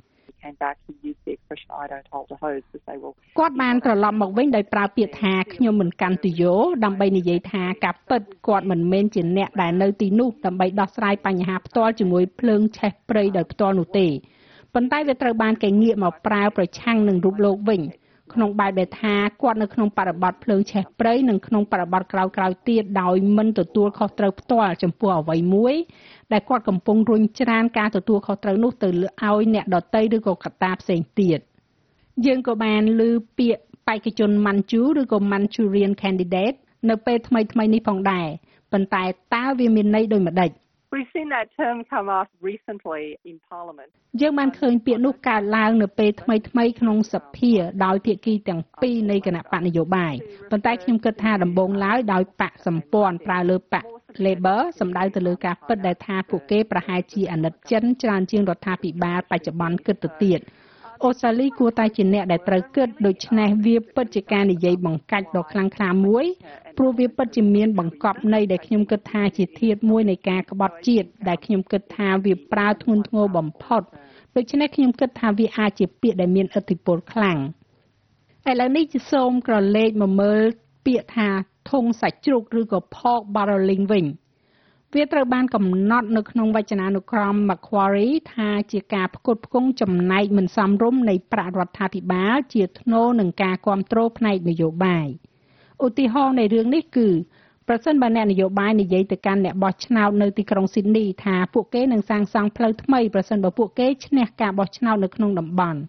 came back he used the expression I don't hold a hose to say well គាត់បានត្រឡប់មកវិញដោយប្រើពាក្យថាខ្ញុំមិនកាន់ទុយោដើម្បីនិយាយថាការពិតគាត់មិនមែនជាអ្នកដែលនៅទីនោះដើម្បីដោះស្រាយបញ្ហាផ្ទាល់ជាមួយភ្លើងឆេះព្រៃដោយផ្ទាល់នោះទេប៉ុន្តែវាត្រូវបានគេងាកមកប្រើប្រឆាំងនឹងរូបលោកវិញ ក្នុងបែបដែលថាគាត់នៅក្នុងបរិបទភ្លើងឆេះព្រៃនិងក្នុងបរិបទក្រៅក្រៅទៀតដោយមិនទទួលខុសត្រូវផ្ទាល់ចំពោះអ្វីមួយដែលគាត់កំពុងរុញច្រានការទទួលខុសត្រូវនោះទៅឲ្យអ្នកដតីឬក៏កត្តាផ្សេងទៀតយើងក៏បានលើ ពាក្យបេក្ខជន Manchu ឬក៏ Manchurian candidate នៅពេលថ្មីថ្មីនេះផងដែរប៉ុន្តែតើវាមានន័យដូចម្ដេច We've seen that term come up recently in Parliament. យើងបានឃើញពាក្យនោះកើតឡើងនៅពេលថ្មីថ្មីក្នុងសភាដោយភាគីទាំងពីរនៃគណៈបកនយោបាយប៉ុន្តែខ្ញុំគិតថាដំបូងឡើយដោយបកសម្ព័ន្ធប្រើលើបក Labor សំដៅទៅលើការពិតដែលថាពួកគេប្រហែលជាអាណិតចិនច្រើនជាងរដ្ឋាភិបាលបច្ចុប្បន្នគិតទៅទៀតអូស្ត្រាលីគួរតែជាអ្នកដែលត្រូវគិតដូច្នេះវាពិតជាការនិយាយបង្កាច់ដ៏ខ្លាំងក្លាមួយ ព្រោះវាពិតជាមានបង្កប់ន័យដែលខ្ញុំគិតថាជាធាតុមួយនៃការក្បត់ជាតិដែលខ្ញុំគិតថាវាប្រើធ្ងន់ធ្ងរបំផុតដូច្នេះខ្ញុំគិតថាវាអាចជាពាក្យដែលមានឥទ្ធិពលខ្លាំងឥឡូវនេះជាសូមក្រឡេកមកមើលពាក្យថាធុងសាច់ជ្រូកឬក៏ pork barreling វិញវាត្រូវបានកំណត់នៅក្នុងវចនានុក្រម Macquarie ថាជាការផ្គត់ផ្គង់ចំណែកមិនសមរម្យនៃប្រាក់រដ្ឋាភិបាលជាថ្នូរនឹងការគ្រប់គ្រងផ្នែកនយោបាយ ឧទាហរណ៍នៃរឿងនេះគឺប្រសិនបើអ្នកនយោបាយនិយាយទៅកាន់អ្នកបោះឆ្នោតនៅទីក្រុងស៊ីដនីថាពួកគេនឹងសាងសង់ផ្លូវថ្មីប្រសិនបើពួកគេឈ្នះការបោះឆ្នោតនៅក្នុងតំបន់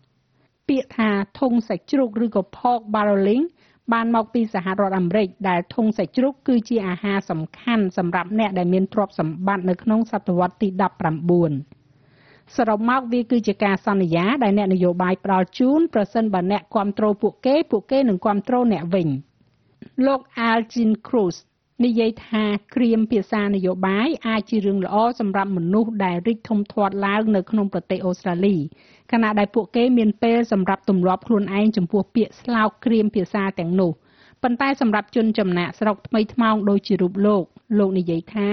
ពាក្យថាធុងសាច់ជ្រូកឬក៏ pork barreling បានមកពីសហរដ្ឋអាមេរិកដែលធុងសាច់ជ្រូកគឺជាអាហារសំខាន់សម្រាប់អ្នកដែលមានទ្រព្យសម្បត្តិនៅក្នុងសតវត្សទី19សរុបមកវាគឺជាការសន្យាដែលអ្នកនយោបាយផ្ដល់ជូនប្រសិនបើអ្នកគ្រប់គ្រងពួកគេពួកគេនឹងគ្រប់គ្រងអ្នកវិញ លោក Algin Cruz និយាយថាក្រៀមភាសានយោបាយអាចជារឿងល្អសម្រាប់មនុស្សដែលរីកធំធាត់ឡើងនៅក្នុងប្រទេសអូស្ត្រាលីខណៈដែលពួកគេមានពេលសម្រាប់ទម្លាប់ខ្លួនឯងចំពោះពាក្យស្លោកក្រៀមភាសាទាំងនោះប៉ុន្តែសម្រាប់ជនចំណាក់ស្រុកថ្មីថ្មោងដូចជារូបលោកលោកនិយាយថា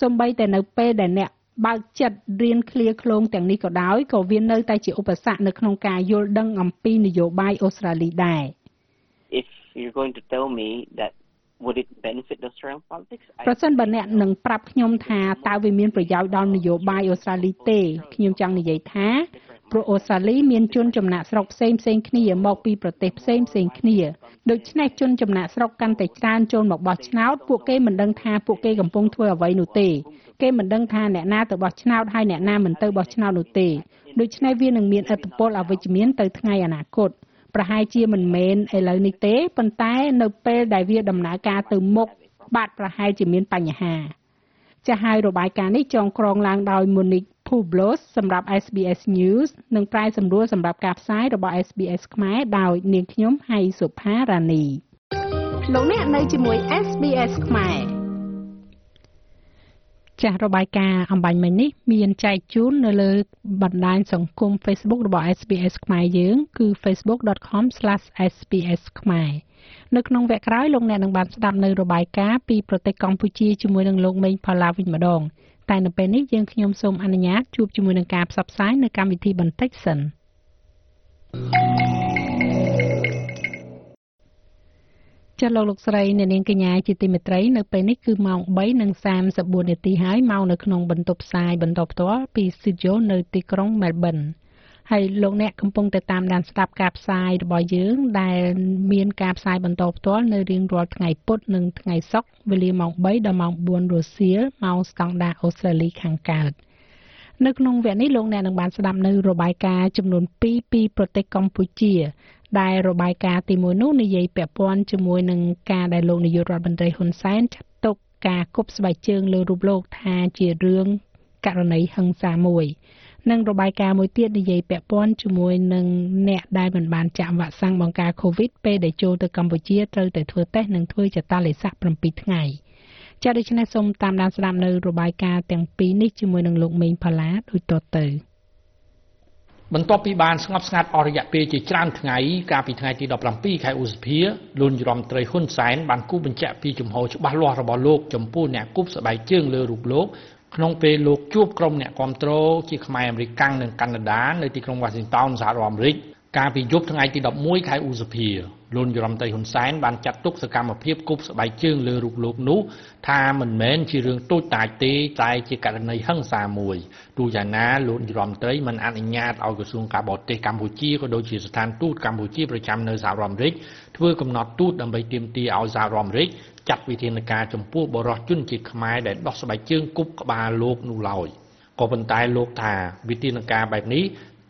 សូម្បីតែនៅពេលដែលអ្នកបើកចិត្តរៀនឃ្លាឃ្លោងទាំងនេះក៏ដោយក៏វានៅតែជាឧបសគ្គនៅក្នុងការយល់ដឹងអំពីនយោបាយអូស្ត្រាលីដែរ If you're going to tell me that would it benefit the Australian politics ប្រសិនបើអ្នកនឹងប្រាប់ខ្ញុំថាតើវាមានប្រយោជន៍ដល់នយោបាយអូស្ត្រាលីទេខ្ញុំចង់និយាយថាព្រោះអូស្ត្រាលីមានជនចំណាក់ស្រុកផ្សេងផ្សេងគ្នាមកពីប្រទេសផ្សេងផ្សេងគ្នាដូច្នេះជនចំណាក់ស្រុកកាន់តែច្រើនចូលមកបោះឆ្នោតពួកគេមិនដឹងថាពួកគេកំពុងធ្វើអ្វីនោះទេគេមិនដឹងថាអ្នកណាទៅបោះឆ្នោតហើយអ្នកណាមិនទៅបោះឆ្នោតនោះទេដូច្នេះវានឹងមានឥទ្ធិពលអវិជ្ជមានទៅថ្ងៃអនាគត ប្រហែលជាមិនមែនឥឡូវនេះទេប៉ុន្តែនៅពេលដែលវាដំណើរការទៅមុខបាទប្រហែលជាមានបញ្ហាចាស់ហើយរបាយការណ៍នេះចងក្រងឡើងដោយ Monique Publos សម្រាប់ SBS News និងប្រាយសម្រួលសម្រាប់ការផ្សាយរបស់ SBS ខ្មែរដោយនាងខ្ញុំហៃសុផារ៉ានីលោកអ្នកនៅជាមួយ SBS ខ្មែរ ចាស់របាយការណ៍អំបញ្ញមិញនេះមានចែកជូននៅលើបណ្ដាញសង្គម Facebook របស់ SBS ខ្មែរយើងគឺ facebook.com/sbs ខ្មែរនៅក្នុងវគ្គក្រោយលោកអ្នកនឹងបានស្ដាប់នៅរបាយការណ៍ពីប្រទេសកម្ពុជាជាមួយនឹងលោកមេងផល្លាវិញម្ដងតែនៅពេលនេះយើងខ្ញុំសូមអនុញ្ញាតជួបជាមួយនឹងការផ្សព្វផ្សាយនៅកម្មវិធីបន្តិចសិន ចាលោកលោកស្រីអ្នកនាងកញ្ញាជាទីមេត្រីនៅពេលនេះគឺម៉ោង3:34នាទីហើយមកនៅក្នុងបន្ទប់ផ្សាយបន្តផ្ទាល់ពី Studio នៅទីក្រុង Melbourne ហើយលោកអ្នកកំពុងតែតាមដានស្ដាប់ការផ្សាយរបស់យើងដែលមានការផ្សាយបន្តផ្ទាល់នៅរៀងរាល់ថ្ងៃពុធនិងថ្ងៃសុក្រវេលាម៉ោង3ដល់ម៉ោង4រសៀលម៉ោងស្តង់ដារអូស្ត្រាលីខាងកើតនៅក្នុងវគ្គនេះលោកអ្នកនឹងបានស្ដាប់នៅរបាយការណ៍ចំនួន2ពីប្រទេសកម្ពុជា ដែលរបាយការណ៍ទី1នោះនិយាយពាក់ព័ន្ធជាមួយនឹងការដែលលោកនាយករដ្ឋមន្ត្រីហ៊ុនសែនចាត់ទុកការគប់ស្បែកជើងលើរូបលោកថាជារឿងករណីហិង្សាមួយនិងរបាយការណ៍មួយទៀតនិយាយពាក់ព័ន្ធជាមួយនឹងអ្នកដែលមិនបានចាក់វ៉ាក់សាំងបង្ការ COVID ពេលដែលចូលទៅកម្ពុជាត្រូវតែធ្វើតេស្តនិងធ្វើចតាឡេសាក់7ថ្ងៃចា៎ដូច្នេះសូមតាមដានស្ដាប់នៅរបាយការណ៍ទាំងពីរនេះជាមួយនឹងលោកមេងផល្លាដូចតទៅ បន្ទាប់ពីបានស្ងប់ស្ងាត់អស់រយៈពេលជាច្រើនថ្ងៃកាលពីថ្ងៃទី17ខែឧសភាលោកយមត្រីហ៊ុនសែនបានគូបញ្ជាក់ពីចំហច្បាស់លាស់របស់លោកចំពោះអ្នកគប់ស្បែកជើងលើរូបលោកក្នុងពេលលោកជួបក្រុមអ្នកគ្រប់គ្រងជាខ្មែរអាមេរិកាំងនិងកាណាដានៅទីក្រុង Washington សហរដ្ឋអាមេរិកកាលពីយប់ថ្ងៃទី11ខែឧសភា លោកយរដ្ឋមន្ត្រីហ៊ុនសែនបានចាត់ទុកសកម្មភាពគប់ស្បែកជើងលើរូបលោកនោះថាមិនមែនជារឿងតូចតាចទេតែជាករណីហិង្សាមួយទោះយ៉ាងណាលោករដ្ឋមន្ត្រីមិនអនុញ្ញាតឲ្យក្រសួងការបរទេសកម្ពុជាក៏ដូចជាស្ថានទូតកម្ពុជាប្រចាំនៅសហរដ្ឋអាមេរិកធ្វើកំណត់ទូតដើម្បីទាមទារឲ្យសហរដ្ឋអាមេរិកចាត់វិធានការចំពោះបរិសុទ្ធជនជាតិខ្មែរដែលដោះស្បែកជើងគប់ក្បាលលោកនោះឡើយក៏ប៉ុន្តែលោកថាវិធានការបែបនេះ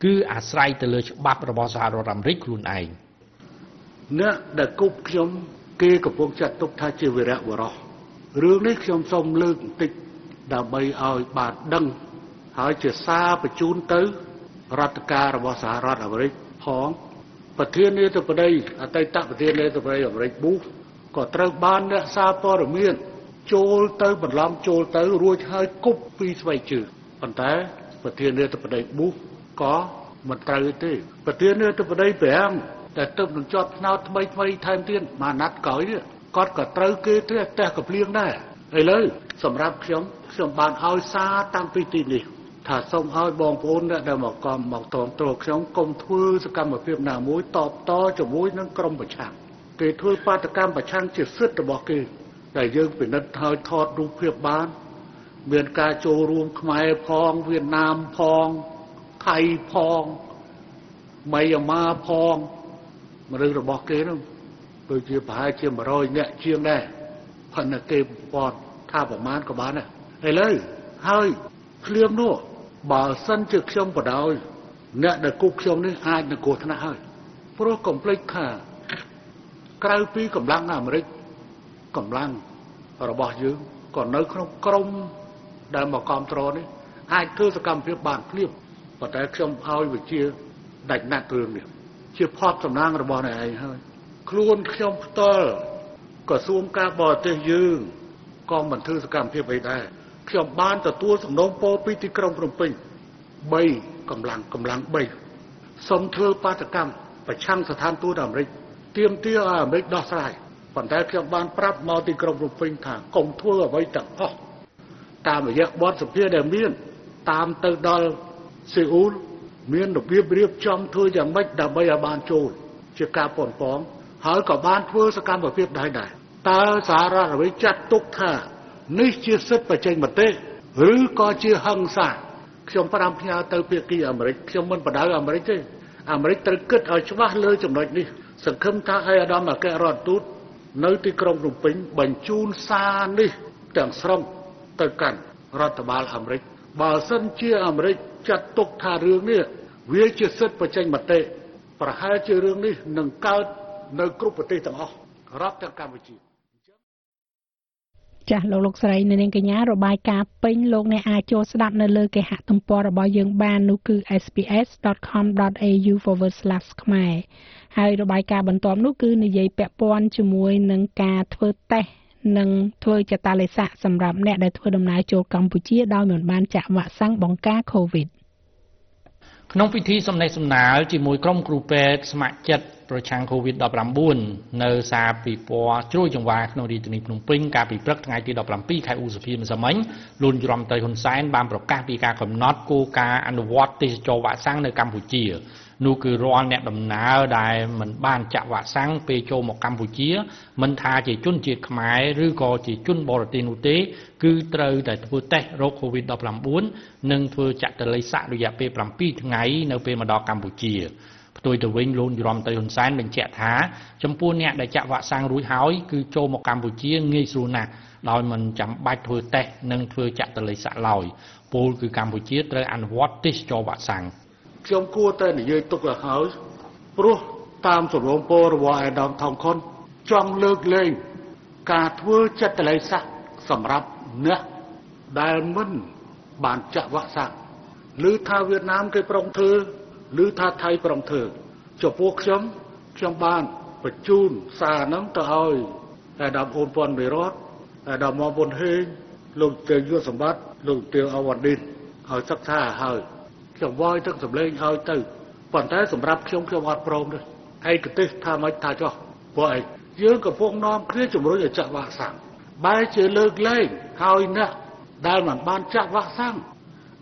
គឺអាស្រ័យទៅលើច្បាប់របស់សហរដ្ឋអាមេរិកខ្លួនឯង អ្នកដែលគប់ខ្ញុំគេកំពុងចាត់ទុកថាជាវីរៈបរោះរឿងនេះខ្ញុំសូមលើកបន្តិចដើម្បីឲ្យបានដឹងហើយជាសារបញ្ជូនទៅរដ្ឋការរបស់សហរដ្ឋអាមេរិកផងប្រធានាធិបតីអតីតប្រធានាធិបតីអាមេរិកប៊ូសក៏ត្រូវបានអ្នកសារព័ត៌មានចូលទៅបន្លំចូលទៅរួចហើយគប់ពីស្បែកជើងប៉ុន្តែប្រធានាធិបតីប៊ូសក៏មិនត្រូវទេប្រធានាធិបតីប្រាំង តែទៅនឹងជាប់ថ្នោតថ្មីថ្មីថែមទៀតមួយណាត់ក្រោយនេះគាត់ក៏ត្រូវគេទេផ្ទះកំភ្លៀងដែរឥឡូវសម្រាប់ខ្ញុំខ្ញុំបានឲ្យសារតាំងពីទីនេះថាសូមឲ្យបងប្អូនអ្នកដែលមកកំមកតងត្រខ្ញុំកុំធ្វើសកម្មភាពណាមួយតបតជាមួយនឹងក្រុមប្រឆាំងគេធ្វើបាតកម្មប្រឆាំងជាសិទ្ធិរបស់គេដែលយើងពិនិត្យហើយថតរូបភាពបាន មានការចូលរួមខ្មែរផងវៀតណាមផងថៃផងមីយ៉ាម៉ាផង មនុស្សរបស់គេនោះដូចជាប្រហែលជា100នាក់ជាងដែរផនគេព័ន្ធថាប្រមាណក៏បានដែរឥឡូវហើយភ្លាមនោះបើសិនជាខ្ញុំបដ ாய் អ្នកដែលគប់ខ្ញុំនេះអាចនឹងគ្រោះថ្នាក់ហើយព្រោះកុំភ្លេចថាក្រៅពីកម្លាំងអាមេរិកកម្លាំងរបស់យើងក៏នៅក្នុងក្រមដែលមកគ្រប់គ្រងនេះអាចធ្វើសកម្មភាពបានភ្លាមប៉ុន្តែខ្ញុំឲ្យវិជាដាច់ណាត់រឿងនេះ ជាផតសំណាងរបស់អ្នកឯងហើយខ្លួនខ្ញុំផ្ទាល់ក្រសួងការបរទេសយើងក៏មិនធ្វើសកម្មភាពអីដែរខ្ញុំបានទទួលសំណូមពរពីទីក្រុងភ្នំពេញ3កម្លាំងកម្លាំង3សូមធ្វើបាតកម្មប្រឆាំងស្ថានទូតអាមេរិកទាមទារឲ្យអាមេរិកដោះស្រាយប៉ុន្តែខ្ញុំបានប្រាប់មកទីក្រុងភ្នំពេញថាកុំធ្វើអ្វីទាំងអស់តាមរយៈបទសភាដែលមានតាមទៅដល់សេអ៊ូល មានរបៀបរៀបចំធ្វើយ៉ាងម៉េចដើម្បីឲ្យបានចូល ជាការប៉ុនប៉ងហើយក៏បានធ្វើសកម្មភាពដែរដែរតើសហរដ្ឋអាមេរិកចាត់ទុកថានេះជាសិទ្ធិបច្ចេកមតិឬក៏ជាហិង្សាខ្ញុំប្រាំផ្ញើទៅភាគីអាមេរិកខ្ញុំមិនបដៅអាមេរិកទេអាមេរិកត្រូវគិតឲ្យច្បាស់លើចំណុចនេះសង្ឃឹមថាអេអាដាមអគ្គរដ្ឋទូតនៅទីក្រុងភ្នំពេញបញ្ជូនសារនេះទាំងស្រុងទៅកាន់រដ្ឋបាលអាមេរិក បើសិនជាអាមេរិកចាត់ទុកថារឿងនេះវាជាសិទ្ធិបច្ចេកមតិប្រហែលជារឿងនេះនឹងកើតនៅគ្រប់ប្រទេសទាំងអស់រាប់ទាំងកម្ពុជាចាស់លោកលោកស្រីនៅនាងកញ្ញារបាយការណ៍ពេញលោកអ្នកអាចចូលស្ដាប់នៅលើគេហទំព័ររបស់យើងបាននោះគឺ sps.com.au/ ខ្មែរហើយរបាយការណ៍បន្ទាប់នោះគឺនិយាយពាក់ព័ន្ធជាមួយនឹងការធ្វើតេស្ត និងធ្វើចតាឡេស័កសម្រាប់អ្នកដែលធ្វើដំណើរចូលកម្ពុជាដោយមិនបានចាក់វ៉ាក់សាំងបង្ការ COVID ក្នុងពិធីសំណេះសំណាលជាមួយក្រុមគ្រូពេទ្យស្ម័គ្រចិត្តប្រឆាំង COVID-19 នៅសាលពិព័រណ៍ជ្រោយចង្វាក្នុងរាជធានីភ្នំពេញកាលពីព្រឹកថ្ងៃទី17ខែឧសភាម្សិលមិញលោកយមត្រីហ៊ុនសែនបានប្រកាសពីការកំណត់គោលការណ៍អនុវត្តទេសចរវ៉ាក់សាំងនៅកម្ពុជា នោះគឺរាល់អ្នកដំណើរដែលមិនបានចាក់វ៉ាក់សាំងពេលចូលមកកម្ពុជាមិនថាជាជនជាតិខ្មែរឬក៏ជាជនបរទេសនោះទេ គឺត្រូវតែធ្វើតេស្តរោគ COVID-19 និងធ្វើចតល័យស័ករយៈពេល7ថ្ងៃនៅពេលមកដល់កម្ពុជាផ្ទុយទៅវិញលោកយមត្រីហ៊ុនសែនបញ្ជាក់ថាចំពោះអ្នកដែលចាក់វ៉ាក់សាំងរួចហើយគឺចូលមកកម្ពុជាងាយស្រួលណាស់ដោយមិនចាំបាច់ធ្វើតេស្តនិងធ្វើចតល័យស័កឡើយពលគឺកម្ពុជាត្រូវអនុវត្តទេសចរវ៉ាក់សាំង ខ្ញុំគួរតែនិយាយទុកឲ្យហើយព្រោះតាមសំណូមពររបស់អាដាមថងខុនចង់លើកលែងការធ្វើចិត្តល័យស័កសម្រាប់អ្នកដែលមិនបានចាក់វ៉ាក់សាំងឬថាវៀតណាមគេប្រុងធ្វើឬថាថៃប្រុងធ្វើចំពោះខ្ញុំខ្ញុំបានបញ្ជូនសារហ្នឹងទៅឲ្យអាដាមអូនពាន់មេរតអាដាមមកពុនហេងលោកទេយុសម្បត្តិលោកទេអវ៉ាឌិនឲ្យសិក្សាឲ្យ ខ្ញុំវាយទឹកសម្លេងឲ្យទៅប៉ុន្តែសម្រាប់ខ្ញុំខ្ញុំអត់ព្រមទេឯកទេសថាមិនថាចោះព្រោះអីយើងកំពុងនាំគ្នាជំរុញឲ្យចាក់វ៉ាក់សាំងបែរជាលើកលែងហើយណាស់ដែលមិនបានចាក់វ៉ាក់សាំង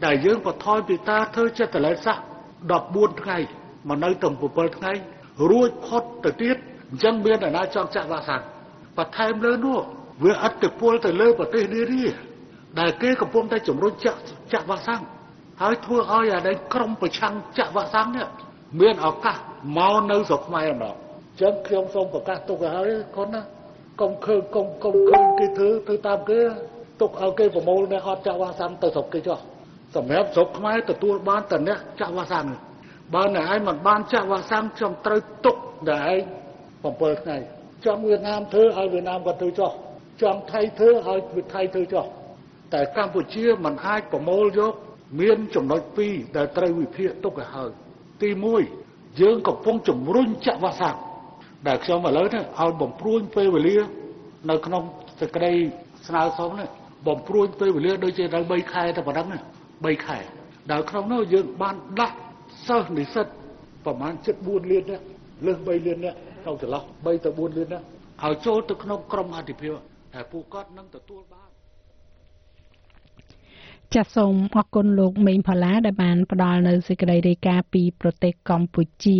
ដែលយើងបន្ថយពីតាធ្វើចិត្តតលែស័ក14ថ្ងៃមកនៅទៅ7ថ្ងៃរួចផុតទៅទៀតអញ្ចឹងមានអ្នកណាចង់ចាក់វ៉ាក់សាំងបន្ថែមលើនោះវាអត្តពលទៅលើប្រទេសនានាដែលគេកំពុងតែជំរុញចាក់ចាក់វ៉ាក់សាំង ហើយធ្វើឲ្យអានេះក្រុមប្រឆាំងចាក់វ៉ាក់សាំងនេះមានឱកាសមកនៅស្រុកខ្មែរម្ដងអញ្ចឹងខ្ញុំសូមប្រកាសទុកឲ្យហើយកូនណាកុំឃើញកុំកុំឃើញគេធ្វើធ្វើតាមគេទុកឲ្យគេប្រមូលអ្នកអត់ចាក់វ៉ាក់សាំងទៅស្រុកគេចុះសម្រាប់ស្រុកខ្មែរទទួលបានតែអ្នកចាក់វ៉ាក់សាំងបើអ្នកឯងមិនបានចាក់វ៉ាក់សាំងខ្ញុំត្រូវទុកអ្នកឯង7ថ្ងៃចង់វៀតណាមធ្វើឲ្យវៀតណាមគាត់ធ្វើចុះចង់ថៃធ្វើឲ្យថៃធ្វើចុះតែកម្ពុជាមិនអាចប្រមូលយក មានចំណុចពីរដែលត្រូវវិភាគទុកឲ្យហើយទី1យើងកំពុងជំរុញចាក់វ៉ាក់សាំងដែលខ្ញុំឥឡូវនេះឲ្យបំព្រួញពេលវេលា នៅក្នុងសេចក្តីស្នើសុំនេះបំព្រួញពេលវេលាដូចជាដល់3ខែតែប៉ុណ្ណឹង3ខែដែលក្នុងនោះយើងបានដាក់សិស្សនិស្សិតប្រហែលជិត4លាននេះលើស3លាននេះក្នុងចន្លោះ3ទៅ4លាននេះឲ្យចូលទៅក្នុងក្រុមអធិភាពតែពួកគាត់នឹងទទួលបាន ចាសសូមអរគុណលោកមេងផល្លាដែលបានផ្ដល់នៅសេចក្តីរាយការណ៍ពីប្រទេសកម្ពុជា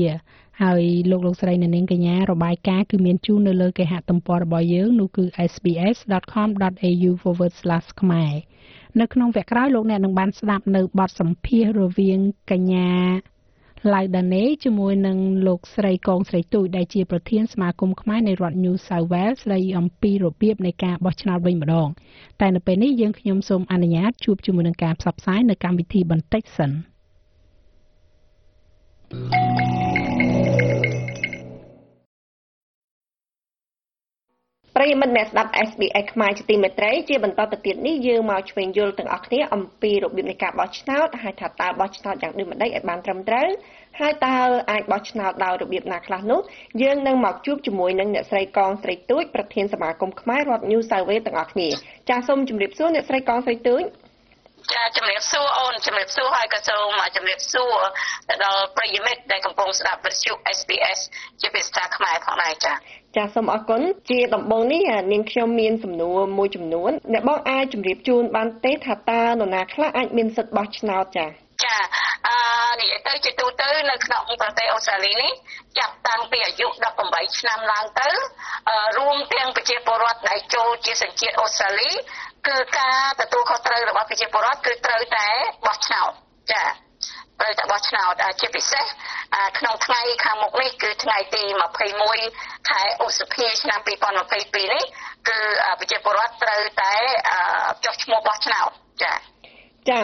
ហើយលោកលោកស្រីនៅនាងកញ្ញារបាយការណ៍គឺមានជូននៅលើគេហទំព័ររបស់យើងនោះគឺ sbs.com.au/ ខ្មែរនៅក្នុងវគ្គក្រោយលោកអ្នកនឹងបានស្ដាប់នៅបទសម្ភាសន៍រវាងកញ្ញា ឡៅដាណេជាមួយនឹងលោកស្រីកងស្រីទូចដែលជាប្រធានសមាគមខ្មែរនៃរដ្ឋ New South Wales ស្ដីអំពីរបៀបនៃការបោះឆ្នោតវិញម្ដង តែនៅពេលនេះយើងខ្ញុំសូមអនុញ្ញាតជួបជាមួយនឹងការផ្សព្វផ្សាយនៅកម្មវិធីបន្តិចសិន។ ប្រិយមិត្តអ្នកស្ដាប់ SBS ខ្មែរជាទីមេត្រីជាបន្តទៅទៀតនេះយើងមកឆ្វេងយល់ទាំងអស់គ្នាអំពីរបៀបនៃការបោះឆ្នោតហើយថាតើបោះឆ្នោតយ៉ាងដូចម្តេចឲ្យបានត្រឹមត្រូវហើយតើអាចបោះឆ្នោតដោយរបៀបណាខ្លះនោះយើងនឹងមកជួបជាមួយនឹងអ្នកស្រីកងស្រីទូចប្រធានសមាគមខ្មែររដ្ឋ New South Wales ទាំងអស់គ្នាចាសសូមជម្រាបសួរអ្នកស្រីកងស្រីទូច ចាជំរាបសួរអូនជំរាបសួរហើយក៏សូមជំរាបសួរទៅដល់ប្រិយមិត្តដែលកំពុងស្ដាប់វិទ្យុ SBS ជាភាសាខ្មែរផងដែរចាចាសូមអរគុណជាដំបូងនេះនាងខ្ញុំមានសំណួរមួយចំនួនអ្នកបងអាចជម្រាបជូនបានទេថាតើនរណាខ្លះអាចមានសិទ្ធិបោះឆ្នោតចាចាអឺ និយាយទៅជាទូទៅនៅក្នុងប្រទេសអូស្ត្រាលីនេះចាប់តាំងពីអាយុ18ឆ្នាំឡើងទៅរួមទាំងប្រជាពលរដ្ឋដែលចូលជាសញ្ជាតិអូស្ត្រាលីគឺការទទួលខុសត្រូវរបស់ប្រជាពលរដ្ឋគឺត្រូវតែបោះឆ្នោតចាត្រូវតែបោះឆ្នោតជាពិសេសក្នុងថ្ងៃខាងមុខនេះគឺថ្ងៃទី21ខែឧសភាឆ្នាំ2022នេះគឺប្រជាពលរដ្ឋត្រូវតែចុះឈ្មោះបោះឆ្នោតចាចា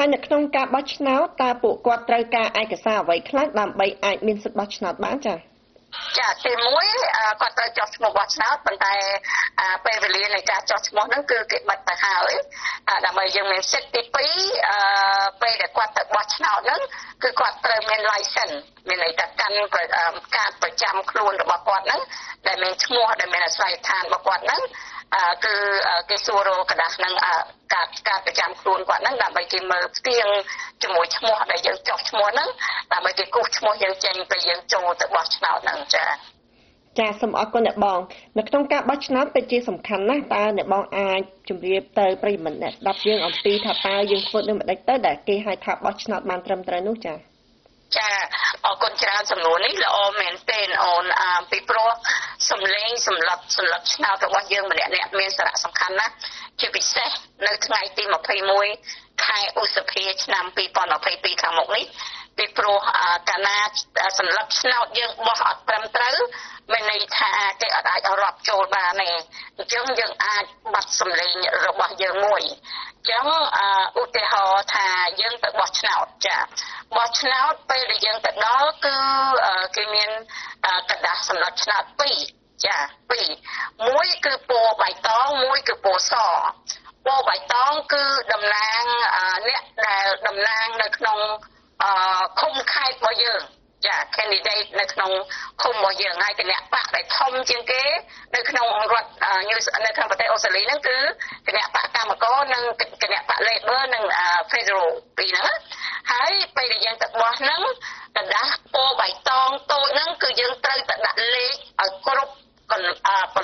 ហើយនៅក្នុងការបោះឆ្នោតតើពួកគាត់ត្រូវការឯកសារអ្វីខ្លះដើម្បីអាចមានសិទ្ធិបោះឆ្នោតបានចា៎ចាទី1គាត់ត្រូវចុះឈ្មោះបោះឆ្នោតប៉ុន្តែពេលវេលានៃការចុះឈ្មោះហ្នឹងគឺគេបិទទៅហើយដើម្បីយើងមានសិទ្ធិទី2ពេលដែលគាត់ទៅបោះឆ្នោតហ្នឹងគឺគាត់ត្រូវមាន license មានន័យថាកាន់ការប្រចាំខ្លួនរបស់គាត់ហ្នឹងដែលមានឈ្មោះដែលមានអាស្រ័យដ្ឋានរបស់គាត់ហ្នឹង គឺគេសួររកក្តាស់នឹងការការប្រចាំខ្លួនគាត់ហ្នឹងដើម្បីគេមើលផ្ទៀងជាមួយឈ្មោះដែលយើងចុះឈ្មោះហ្នឹងដើម្បីគេគូសឈ្មោះយើងចេញពេលយើងចូលទៅបោះឆ្នោតហ្នឹងចា៎ចាសសូមអរគុណអ្នកបងនៅក្នុងការបោះឆ្នោតទៅជាសំខាន់ណាស់តើអ្នកបងអាចជម្រាបទៅប្រិយមិត្តអ្នកស្ដាប់យើងអំពីថាតើយើងធ្វើដូចម្ដេចទៅដែលគេហៅថាបោះឆ្នោតបានត្រឹមត្រូវនោះចា៎ ចាអរគុណច្រើនសំណួរនេះល្អមែនទែនអូនអឺពីព្រោះសំឡេងសម្រាប់សម្រាប់ឆ្នោតរបស់យើងម្នាក់ៗមានសារៈសំខាន់ណាស់ជាពិសេសនៅថ្ងៃទី21ខែឧសភាឆ្នាំ2022ខាងមុខនេះ ពីព្រោះកាលណាសម្រាប់ឆ្នោតយើងបោះអត់ត្រឹមត្រូវមានន័យថាគេអត់អាចរាប់ចូលបានទេអញ្ចឹងយើងអាចបាត់សម្លេងរបស់យើងមួយអញ្ចឹងឧទាហរណ៍ថាយើងទៅបោះឆ្នោតចាបោះឆ្នោតពេលដែលយើងទៅដល់គឺគេមានកដាស់សម្រាប់ឆ្នោត2ចា2មួយគឺពណ៌បៃតងមួយគឺពណ៌សពណ៌បៃតងគឺតំណាងអ្នកដែលតំណាងនៅក្នុង ឃុំខេត្តរបស់យើងចា candidate នៅក្នុងឃុំរបស់យើងហើយគណៈបកដែលធំជាងគេនៅក្នុងរដ្ឋនៅក្នុងប្រទេសអូស្ត្រាលីហ្នឹងគឺគណៈបកកម្មករនិងគណៈបក Labor និង Federal ពីរហ្នឹងហើយពេលដែលយើងទៅបោះហ្នឹងกระดาษពណ៌បៃតងតូចហ្នឹងគឺយើងត្រូវតែដាក់លេខឲ្យគ្រប់ ប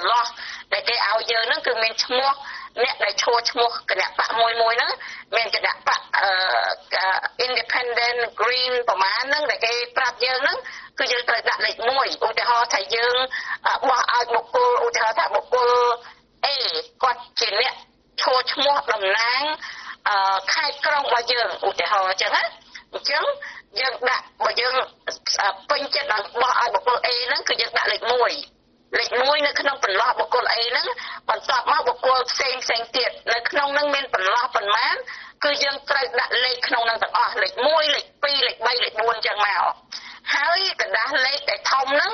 ន្លោះដែលគេឲ្យយើងហ្នឹងគឺមានឈ្មោះអ្នកដែលឈរឈ្មោះគណៈបកមួយមួយហ្នឹងមានគណៈបក independent green ប្រមាណហ្នឹងដែលគេប្រាប់យើងហ្នឹងគឺយើងត្រូវដាក់លេខ1ឧទាហរណ៍ថាយើងបោះឲ្យបុគ្គលឧទាហរណ៍ថាបុគ្គល A គាត់ជាអ្នកឈរឈ្មោះតំណាងខេត្តក្រុងរបស់យើងឧទាហរណ៍អញ្ចឹងណាអញ្ចឹងយើងដាក់បើយើងពេញចិត្តដល់បោះឲ្យបុគ្គល A ហ្នឹងគឺយើងដាក់លេខ1 លេខ1នៅក្នុងបន្លោះបុគ្គល A ហ្នឹងបន្ទាប់មកបុគ្គលផ្សេងផ្សេងទៀតនៅក្នុងហ្នឹងមានបន្លោះប៉ុន្មានគឺយើងត្រូវដាក់លេខក្នុងហ្នឹងទាំងអស់លេខ1លេខ2លេខ3លេខ4អញ្ចឹងមកហើយកណ្ដាស់លេខដែលធំហ្នឹង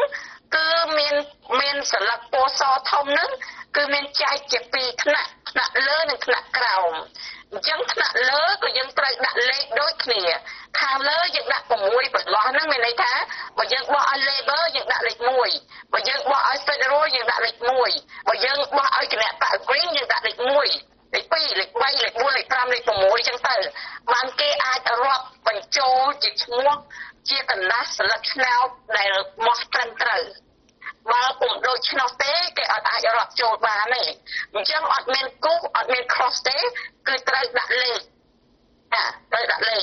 គឺមានមានសន្លឹកពណ៌សធំហ្នឹងគឺមានចែកជាពីរថ្នាក់ថ្នាក់លើនិងថ្នាក់ក្រោមអញ្ចឹងថ្នាក់លើក៏យើងត្រូវដាក់លេខដូចគ្នាខាងលើយើងដាក់6បន្លោះហ្នឹងមានន័យថាបើយើងបោះឲ្យ labor យើងដាក់លេខ1បើយើងបោះឲ្យ federal យើងដាក់លេខ1បើយើងបោះឲ្យគណៈបក green យើងដាក់លេខ1 លេខ2លេខ3លេខ4លេខ5លេខ6អញ្ចឹងទៅបានគេអាចរាប់បញ្ចូលជាឈ្មោះជាកណ្ដាស់ស្លឹកឆ្នោតដែលមកត្រឹមត្រូវបើពុំដូច្នោះទេគេអត់អាចរាប់ចូលបានទេអញ្ចឹងអត់មានគូអត់មាន cross ទេគឺត្រូវដាក់លេខចាត្រូវដាក់លេខ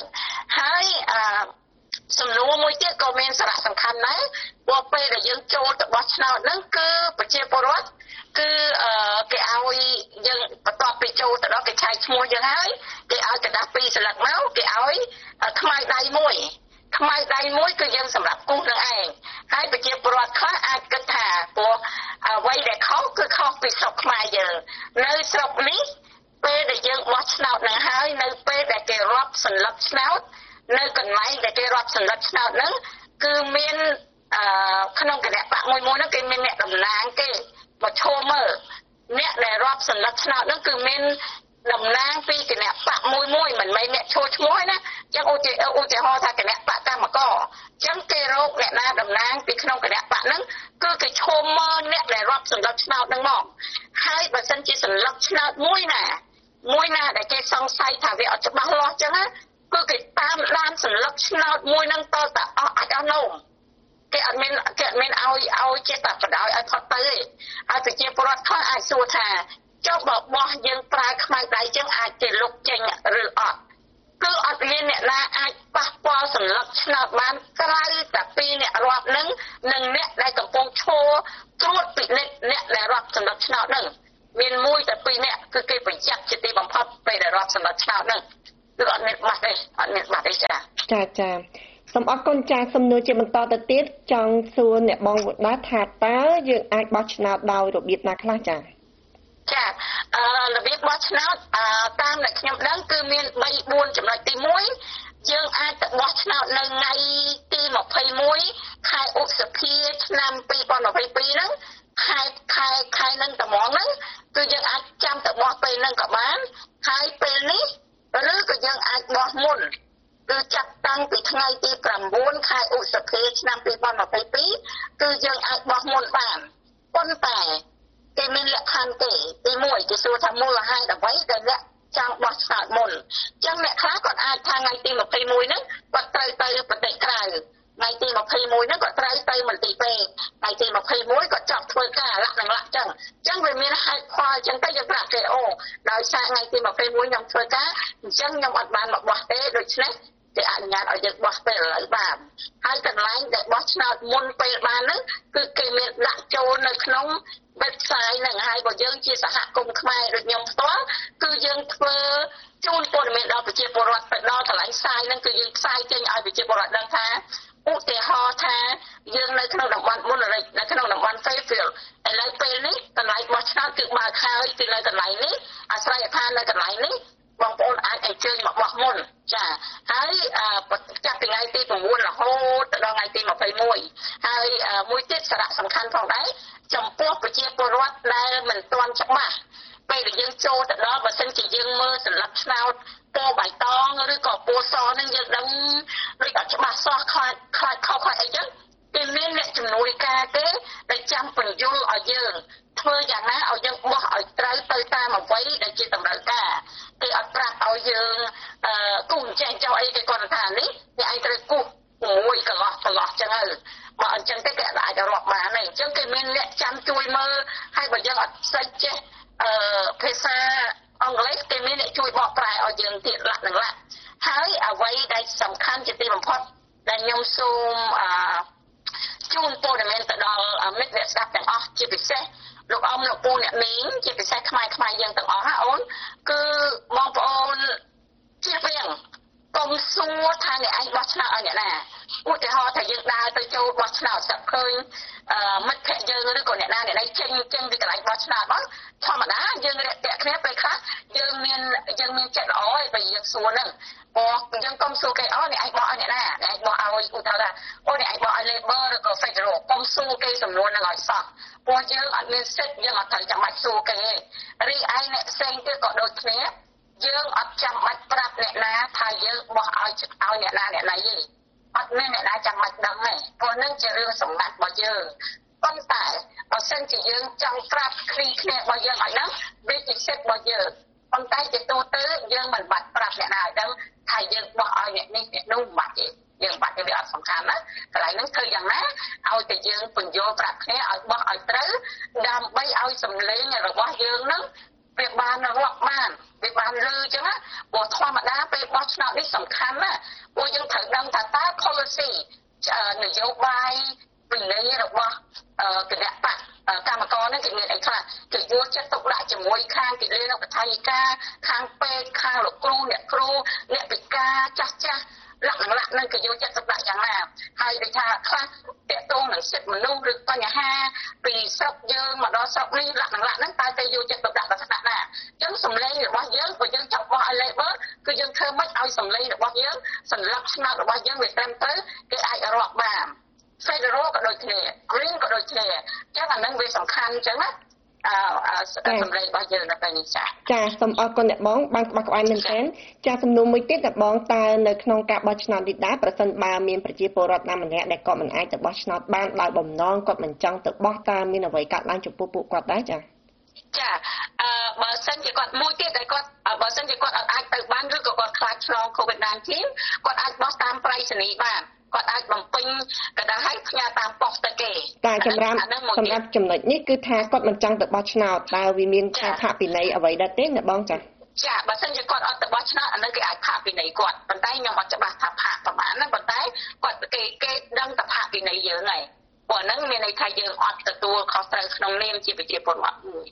ហើយអឺ សំណួរមួយទៀតក៏មានសារៈសំខាន់ដែរព្រោះពេលដែលយើងចូលទៅបោះឆ្នោតហ្នឹងគឺប្រជាពលរដ្ឋគឺអឺគេឲ្យយើងបន្ទាប់ពីចូលទៅដល់គេឆែកឈ្មោះយើងហើយគេឲ្យកណ្ដាស់ពីរស្លឹកមកគេឲ្យថ្មៃដៃមួយខ្មៅដៃមួយគឺយើងសម្រាប់គូសនឹងឯងហើយប្រជាពលរដ្ឋខ្លះអាចគិតថាព្រោះអ្វីដែលខុសគឺខុសពីស្រុកខ្មែរយើងនៅស្រុកនេះពេលដែលយើងបោះឆ្នោតនឹងហើយនៅពេលដែលគេរាប់សន្លឹកឆ្នោត នៅកន្លែងដែលគេរាប់សន្លឹកឆ្នោតហ្នឹងគឺមានអឺក្នុងគណៈបកមួយមួយហ្នឹងគេមានអ្នកតំណាងគេមកឈរមើលអ្នកដែលរាប់សន្លឹកឆ្នោតហ្នឹងគឺមានតំណាងពីគណៈបកមួយមួយមិនមែនអ្នកឈរឈ្មោះណាចឹងឧទាឧទាហរណ៍ថាគណៈបកកម្មករចឹងគេរកអ្នកណាតំណាងពីក្នុងគណៈបកហ្នឹងគឺគេឈមមើលអ្នកដែលរាប់សន្លឹកឆ្នោតហ្នឹងមកហើយបើសិនជាសន្លឹកឆ្នោតមួយណាមួយណាដែលគេសង្ស័យថាវាអត់ច្បាស់លាស់ចឹងណា គឺគេតាមដានសន្លឹកឆ្នោតមួយនឹងតតែអស់អាចអស់នោះគេអត់មានគេអត់មានឲ្យឲ្យចេះតែបដ ாய் ឲ្យផុតទៅទេហើយប្រជាពលរដ្ឋខ្លះអាចសួរថាចុះបើបោះយើងប្រើខ្មៅដៃចឹងអាចគេលុកចេញឬអត់គឺអត់មានអ្នកណាអាចប៉ះពាល់សន្លឹកឆ្នោតបានក្រៅតែពីអ្នករាប់នឹងនិងអ្នកដែលកំពុងឈរត្រួតពិនិត្យអ្នកដែលរាប់សន្លឹកឆ្នោតនឹងមានមួយតែពីរអ្នកគឺគេប្រយ័ត្នជាទីបំផុតពេលដែលរាប់សន្លឹកឆ្នោតនឹង គឺអត់មានបាត់ទេអត់មានបាត់ទេចាចាចាសូមអរគុណចាសំណួរជាបន្តទៅទៀតចង់សួរអ្នកបងវដាថាតើយើងអាចបោះឆ្នោតដោយរបៀបណាខ្លះចាចាអឺរបៀបបោះឆ្នោតអឺតាមដែលខ្ញុំដឹងគឺមាន3 4ចំណុចទី1យើងអាចទៅបោះឆ្នោតនៅថ្ងៃទី21ខែឧសភាឆ្នាំ2022ហ្នឹងខែខែខែនឹងត្មងហ្នឹងគឺយើងអាចចាំទៅបោះពេលហ្នឹងក៏បានហើយពេលនេះ ឬក៏យើងអាចបោះមុនគឺចាប់តាំងពីថ្ងៃទី9ខែឧសភាឆ្នាំ2022គឺយើងអាចបោះមុនបានប៉ុន្តែគេមានលក្ខខណ្ឌទេទី1គេសួរថាមូលហេតុអ្វីដែលអ្នកចង់បោះឆ្នោតមុនអញ្ចឹងអ្នកខ្លះគាត់អាចថាថ្ងៃទី21ហ្នឹងគាត់ត្រូវទៅប្រទេសក្រៅ ថ្ងៃទី21ហ្នឹងគាត់ត្រូវទៅមន្ទីរពេទ្យថ្ងៃទី21គាត់ចាប់ធ្វើការលក្ខនឹងលក្ខចឹងអញ្ចឹងវាមានហេតុផលអញ្ចឹងទៅយើងប្រាប់គេអូដោយសារថ្ងៃទី21ខ្ញុំធ្វើការអញ្ចឹងខ្ញុំអត់បានមកបោះទេដូច្នេះគេអនុញ្ញាតឲ្យយើងបោះពេលឥឡូវបានហើយកន្លែងដែលបោះឆ្នោតមុនពេលបានហ្នឹងគឺគេមានដាក់ចូលនៅក្នុង website ហ្នឹងហើយបើយើងជាសហគមន៍ខ្មែរដូចខ្ញុំផ្ទាល់គឺយើងធ្វើជូនព័ត៌មានដល់ប្រជាពលរដ្ឋទៅដល់កន្លែងផ្សាយហ្នឹងគឺយើងផ្សាយចេញឲ្យប្រជាពលរដ្ឋដឹងថា ឧទាហរណ៍ថាយើងនៅក្នុងតំបន់មុនរិចនៅក្នុងតំបន់ Fairfield ឥឡូវពេលនេះកន្លែងបោះឆ្នោតគឺបើកហើយគឺនៅកន្លែងនេះអាស្រ័យថានៅកន្លែងនេះបងប្អូនអាចអញ្ជើញមកបោះមុនចាហើយចាប់ពីថ្ងៃទី9រហូតដល់ថ្ងៃទី21ហើយមួយទៀតសារៈសំខាន់ផងដែរចំពោះប្រជាពលរដ្ឋដែលមិនទាន់ច្បាស់ពេលដែលយើងចូលទៅដល់បើសិនជាយើងមើលសន្លឹកឆ្នោត ពណ៌បៃតងឬក៏ពណ៌សនឹងយើងដឹងដូចអត់ច្បាស់សោះខ្លាចខ្លាចខុសខ្លាចអីចឹងគេមានអ្នកជំនួយការទេដែលចាំបញ្យល់ឲ្យយើងធ្វើយ៉ាងណាឲ្យយើងបោះឲ្យត្រូវទៅតាមអ្វីដែលជាតម្រូវការគេអត់ប្រាប់ឲ្យយើងអឺគូចេះចោលអីគេគាត់ថានេះអ្នកឯងត្រូវគូមួយកន្លោះកន្លោះចឹងទៅបើអញ្ចឹងទេគេអាចរាប់បានទេអញ្ចឹងគេមានអ្នកចាំជួយមើលហើយបើយើងអត់ស្ចេះចេះអឺភាសា អង់គ្លេសគេមានអ្នកជួយបកប្រែឲ្យយើងទៀតលក្ខនឹងលក្ខហើយអ្វីដែលសំខាន់ជាទីបំផុតដែលខ្ញុំសូមអឺជូនព័ត៌មានទៅដល់មិត្តអ្នកស្ដាប់ទាំងអស់ជាពិសេសលោកអ៊ំលោកពូអ្នកមីងជាពិសេសខ្មែរខ្មែរយើងទាំងអស់ណាអូនគឺបងប្អូនជៀសវាង កុំសួរថាអ្នកឯងបោះឆ្នោតឲ្យអ្នកណាឧទាហរណ៍ថាយើងដើរទៅចូលបោះឆ្នោតស្រាប់ឃើញមិត្តភ័ក្តិយើងឬក៏អ្នកណាអ្នកណីចេញចេញពីកន្លែងបោះឆ្នោតមកធម្មតាយើងរាក់ទាក់គ្នាពេលខ្លះយើងមានយើងមានចិត្តល្អឯពេលយើងសួរហ្នឹងបោះយើងកុំសួរគេអូអ្នកឯងបោះឲ្យអ្នកណាអ្នកឯងបោះឲ្យឧទាហរណ៍ថាអូអ្នកឯងបោះឲ្យ Labor ឬក៏ Federal កុំសួរគេសំណួរហ្នឹងឲ្យសោះព្រោះយើងអត់មានសិទ្ធិយើងអត់ត្រូវចាំបាច់សួរគេរីឯអ្នកផ្សេងទៀតក៏ដូចគ្នា យើងអត់ចាំបាច់ប្រាប់អ្នកណាថាយើងបោះឲ្យឲ្យអ្នកណាអ្នកណីទេអត់មានអ្នកណាចាំបាច់ដឹងទេព្រោះនឹងជារឿងសម្បត្តិរបស់យើងប៉ុន្តែបើសិនជាយើងចង់ប្រាប់គ្នាគ្នារបស់យើងឲ្យដឹងវាជាសិទ្ធិរបស់យើងប៉ុន្តែជាទូទៅយើងមិនបាច់ប្រាប់អ្នកណាឲ្យដឹងថាយើងបោះឲ្យអ្នកនេះអ្នកនោះមិនបាច់ទេយើងបាត់វាអត់សំខាន់ណាកន្លែងហ្នឹងធ្វើយ៉ាងណាឲ្យតែយើងពន្យល់ប្រាប់គ្នាឲ្យបោះឲ្យត្រូវដើម្បីឲ្យសម្លេងរបស់យើងហ្នឹង វាបានរាប់បានវាបានលឺអញ្ចឹងណាព្រោះធម្មតាពេលបោះឆ្នោតនេះសំខាន់ណាព្រោះយើងត្រូវដឹងថាតើ policy នយោបាយវិន័យរបស់គណៈបកកម្មករនឹងគេមានអីខ្លះគេយកចិត្តទុកដាក់ជាមួយខាងគិលានុបដ្ឋាយិកាខាងពេទ្យខាងលោកគ្រូអ្នកគ្រូអ្នកពិការចាស់ចាស់ លក្ខណៈនឹងគេយកចិត្តទុកដាក់យ៉ាងណាហើយដូចថាខ្លះតកតងនឹងសិទ្ធិមនុស្សឬបញ្ហាពីស្រុកយើងមកដល់ស្រុកនេះលក្ខណៈហ្នឹងតើគេយកចិត្តទុកដាក់ដល់ថ្នាក់ណាអញ្ចឹងសម្លេងរបស់យើងបើយើងចង់បោះឲ្យ label គឺយើងធ្វើម៉េចឲ្យសម្លេងរបស់យើងសន្លឹកឆ្នោតរបស់យើងវាត្រឹមត្រូវគេអាចរាប់បាន Federal ក៏ដូចគ្នា Green ក៏ដូចគ្នាអញ្ចឹងអានឹងវាសំខាន់អញ្ចឹងណា សម្លេងរបស់យើងនៅពេលនេះចាចាសូមអរគុណអ្នកបងបានក្បោះក្បាយមែនទែនចាសំណួរមួយទៀតអ្នកបងតើនៅក្នុងការបោះឆ្នោតនេះដែរប្រសិនបើមានប្រជាពលរដ្ឋណាម្នាក់ដែលគាត់មិនអាចទៅបោះឆ្នោតបានដោយបំណងគាត់មិនចង់ទៅបោះតើមានអ្វីកើតឡើងចំពោះពួកគាត់ដែរចាចាអឺបើសិនជាគាត់មួយទៀតដែលគាត់បើសិនជាគាត់អាចទៅបានឬក៏គាត់ខ្លាចឆ្លង COVID-19 គាត់អាចបោះតាមប្រៃសណីបាន គាត់អាចបំពេញកណ្ដាស់ឲ្យផ្ញើតាមប៉ុស្តិ៍ទៅគេតែចម្រាប់សម្រាប់ចំណុចនេះគឺថាគាត់មិនចង់ទៅបោះឆ្នោតតើវាមានការផាកពិន័យអ្វីដែរទេណាបងចា៎ចាបើសិនជាគាត់អត់ទៅបោះឆ្នោតអានោះគេអាចផាកពិន័យគាត់ប៉ុន្តែខ្ញុំអត់ច្បាស់ថាផាកប្រហែលណាប៉ុន្តែគាត់គេគេដឹងតែផាកពិន័យយើងហើយព្រោះហ្នឹងមានន័យថាយើងអត់ទទួលខុសត្រូវក្នុងនាមជាប្រជាពលរដ្ឋមួយ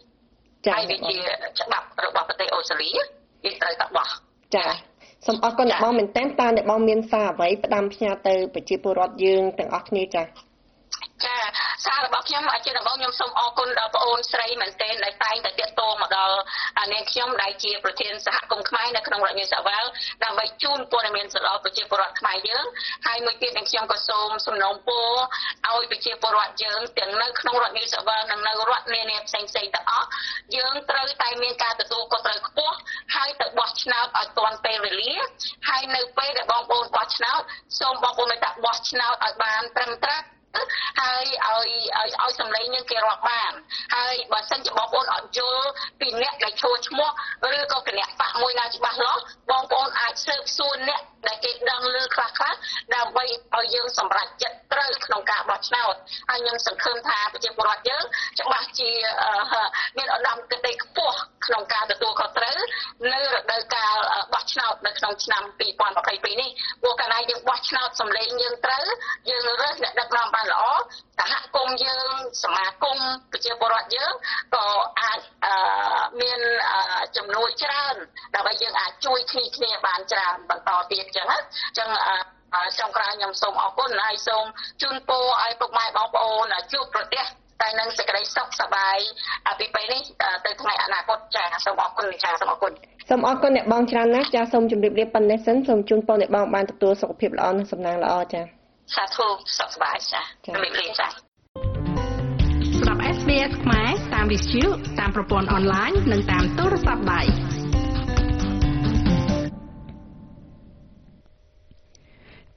ចា៎ហើយវាជាច្បាប់របស់ប្រទេសអូស្ត្រាលីយើងត្រូវតែបោះចា៎ សូមអរគុណអ្នកបងមែនតើតើអ្នកបងមានសារអ្វីផ្ដាំផ្ញើទៅប្រជាពលរដ្ឋយើងទាំងអស់គ្នាចា៎ចា សាររបស់ខ្ញុំជាដំបូងខ្ញុំសូមអរគុណដល់បងអូនស្រីមែនទែនដែលតែងតែតាក់ទងមកដល់នាងខ្ញុំដែលជាប្រធានសហគមន៍ខ្មែរនៅក្នុងរដ្ឋនីសាវ៉ាល់ដើម្បីជូនព័ត៌មានទៅដល់ប្រជាពលរដ្ឋខ្មែរយើងហើយមួយទៀតនាងខ្ញុំក៏សូមសំណូមពរឲ្យប្រជាពលរដ្ឋយើងទាំងនៅក្នុងរដ្ឋនីសាវ៉ាល់និងនៅរដ្ឋនានាផ្សេងៗទាំងអស់យើងត្រូវតែមានការទទួលខុសត្រូវខ្ពស់ហើយទៅបោះឆ្នោតឲ្យទាន់ពេលវេលាហើយនៅពេលដែលបងប្អូនបោះឆ្នោតសូមបងប្អូនមេត្តាបោះឆ្នោតឲ្យបានត្រឹមត្រូវ ហើយឲ្យឲ្យឲ្យសម្លេងយើងគេរាប់បានហើយបើសិនជាបងប្អូនអត់យល់ពីអ្នកដែលចូលឈ្មោះឬក៏គណៈបកមួយណាច្បាស់លាស់បងប្អូនអាចស៊ើបសួរអ្នកដែលគេដឹងឮខ្លះខ្លះដើម្បីឲ្យយើងសម្រេចចិត្តត្រូវក្នុងការបោះឆ្នោតហើយខ្ញុំសង្ឃឹមថាប្រជាពលរដ្ឋយើងច្បាស់ជាមានឧត្តមគតិខ្ពស់ក្នុងការទទួលខុសត្រូវនៅរដូវកាលបោះឆ្នោតនៅក្នុងឆ្នាំ2022នេះព្រោះកាលណាយើងបោះឆ្នោតសម្លេងយើងត្រូវយើងរើសអ្នកដឹកនាំបានល្អសហគមន៍យើងសមាគមប្រជាពលរដ្ឋយើងក៏អាចមានចំនួនច្រើនដើម្បីយើងអាចជួយគ្នាគ្នាបានច្រើនបន្តទៀតចឹងណាចឹងចុងក្រោយខ្ញុំសូមអរគុណហើយសូមជូនពរឲ្យពុកម៉ែបងប្អូនជួបប្រទះតែនឹងសេចក្តីសុខសប្បាយពីពេលនេះទៅថ្ងៃអនាគតចាសូមអរគុណចាសូមអរគុណសូមអរគុណអ្នកបងច្រើនណាស់ចាសូមជម្រាបលាប៉ុណ្ណេះសិនសូមជូនពរអ្នកបងបានទទួលសុខភាពល្អនិងសំណាងល្អចា សាធុសុខសប្បាយចាជម្រាបលាចាសម្រាប់ SBS ខ្មែរតាមវិទ្យុតាមប្រព័ន្ធអនឡាញនិងតាមទូរស័ព្ទដៃ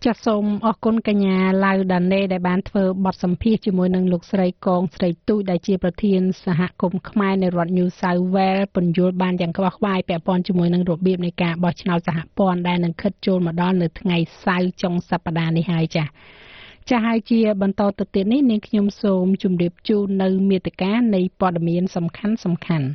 ចាសសូមអរគុណកញ្ញាឡាវដាណេដែលបានធ្វើបទសម្ភាសជាមួយនឹងលោកស្រីកងស្រីទូចដែលជាប្រធានសហគមន៍ខ្មែរនៅរដ្ឋ New South Wales ពន្យល់បានយ៉ាងខ្វះខ្វាយពាក់ព័ន្ធជាមួយនឹងរបៀបនៃការបោះឆ្នោតសហព័ន្ធដែលនឹងខិតចូលមកដល់នៅថ្ងៃសៅរ៍ចុងសប្តាហ៍នេះហើយចា៎ចាស់ហើយជាបន្តទៅទៀតនេះនាងខ្ញុំសូមជម្រាបជូននៅមេតិការនៃព័ត៌មានសំខាន់សំខាន់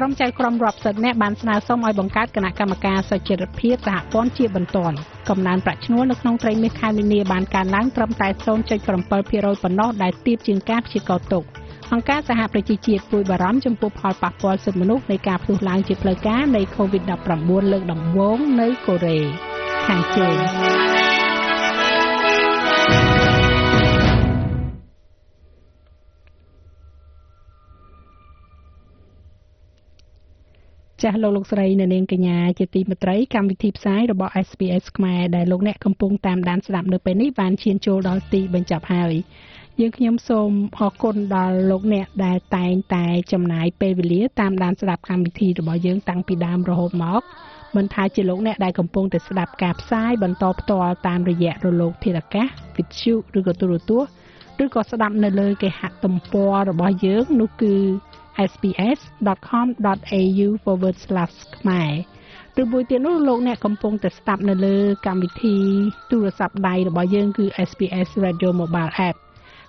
ក្រុមចៅក្រមរាប់សិបនាក់បានស្នើសុំឲ្យបង្កើតគណៈកម្មការសុចរិតភាពសហព័ន្ធជាបន្ទាន់កំណើនប្រាក់ឈ្នួលនៅក្នុងត្រីមាសខែមីនាបានកើនឡើងត្រឹមតែ0.7%ប៉ុណ្ណោះដែលទាបជាងការព្យាករណ៍ទុកអង្គការសហប្រជាជាតិព្រួយបារម្ភចំពោះផលប៉ះពាល់សិទ្ធិមនុស្សនៃការផ្ទុះឡើងជាផ្លូវការនៃ COVID-19 លើកដំបូងនៅកូរ៉េខាងជើង ចាស់លោកលោកស្រីនៅនាងកញ្ញាជាទីមេត្រីកម្មវិធីផ្សាយរបស់ SPS ខ្មែរដែលលោកអ្នកកំពុងតាមដានស្ដាប់នៅពេលនេះបានឈានចូលដល់ទីបញ្ចប់ហើយយើងខ្ញុំសូមអរគុណដល់លោកអ្នកដែលតែងតែចំណាយពេលវេលាតាមដានស្ដាប់កម្មវិធីរបស់យើងតាំងពីដើមរហូតមកមិនថាជាលោកអ្នកដែលកំពុងតែស្ដាប់ការផ្សាយបន្តផ្ទាល់តាមរយៈរលកធាតុអាកាសវិទ្យុឬក៏ទូរទស្សន៍ឬក៏ស្ដាប់នៅលើគេហទំព័ររបស់យើងនោះគឺ sps.com.au/ ខ្មែរឬមួយទៀតនោះលោកអ្នកកំពុងតែស្ដាប់នៅលើកម្មវិធីទូរស័ព្ទដៃរបស់យើងគឺ SPS Radio Mobile App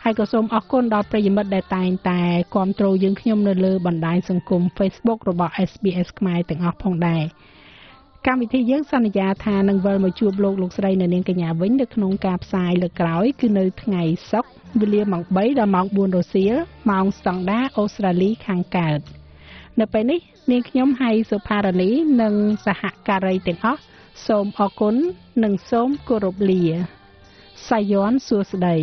ហើយក៏សូមអរគុណដល់ប្រិយមិត្តដែលតែងតែគ្រប់គ្រងយើងខ្ញុំនៅលើបណ្ដាញសង្គម Facebook របស់ SBS ខ្មែរទាំងអស់ផងដែរ កម្មវិធីយើងសន្យាថានឹងវិលមកជួបលោកលោកស្រីនៅនាងកញ្ញាវិញនៅក្នុងការផ្សាយលើកក្រោយគឺនៅថ្ងៃសុក្រវេលាម៉ោង3ដល់ម៉ោង4រសៀលម៉ោងស្តង់ដាអូស្ត្រាលីខាងកើតនៅពេលនេះនាងខ្ញុំហៃសុផារ៉ាលីនិងសហការីទាំងអស់សូមអរគុណនិងសូមគោរពលាសាយ័ន្តសួស្តី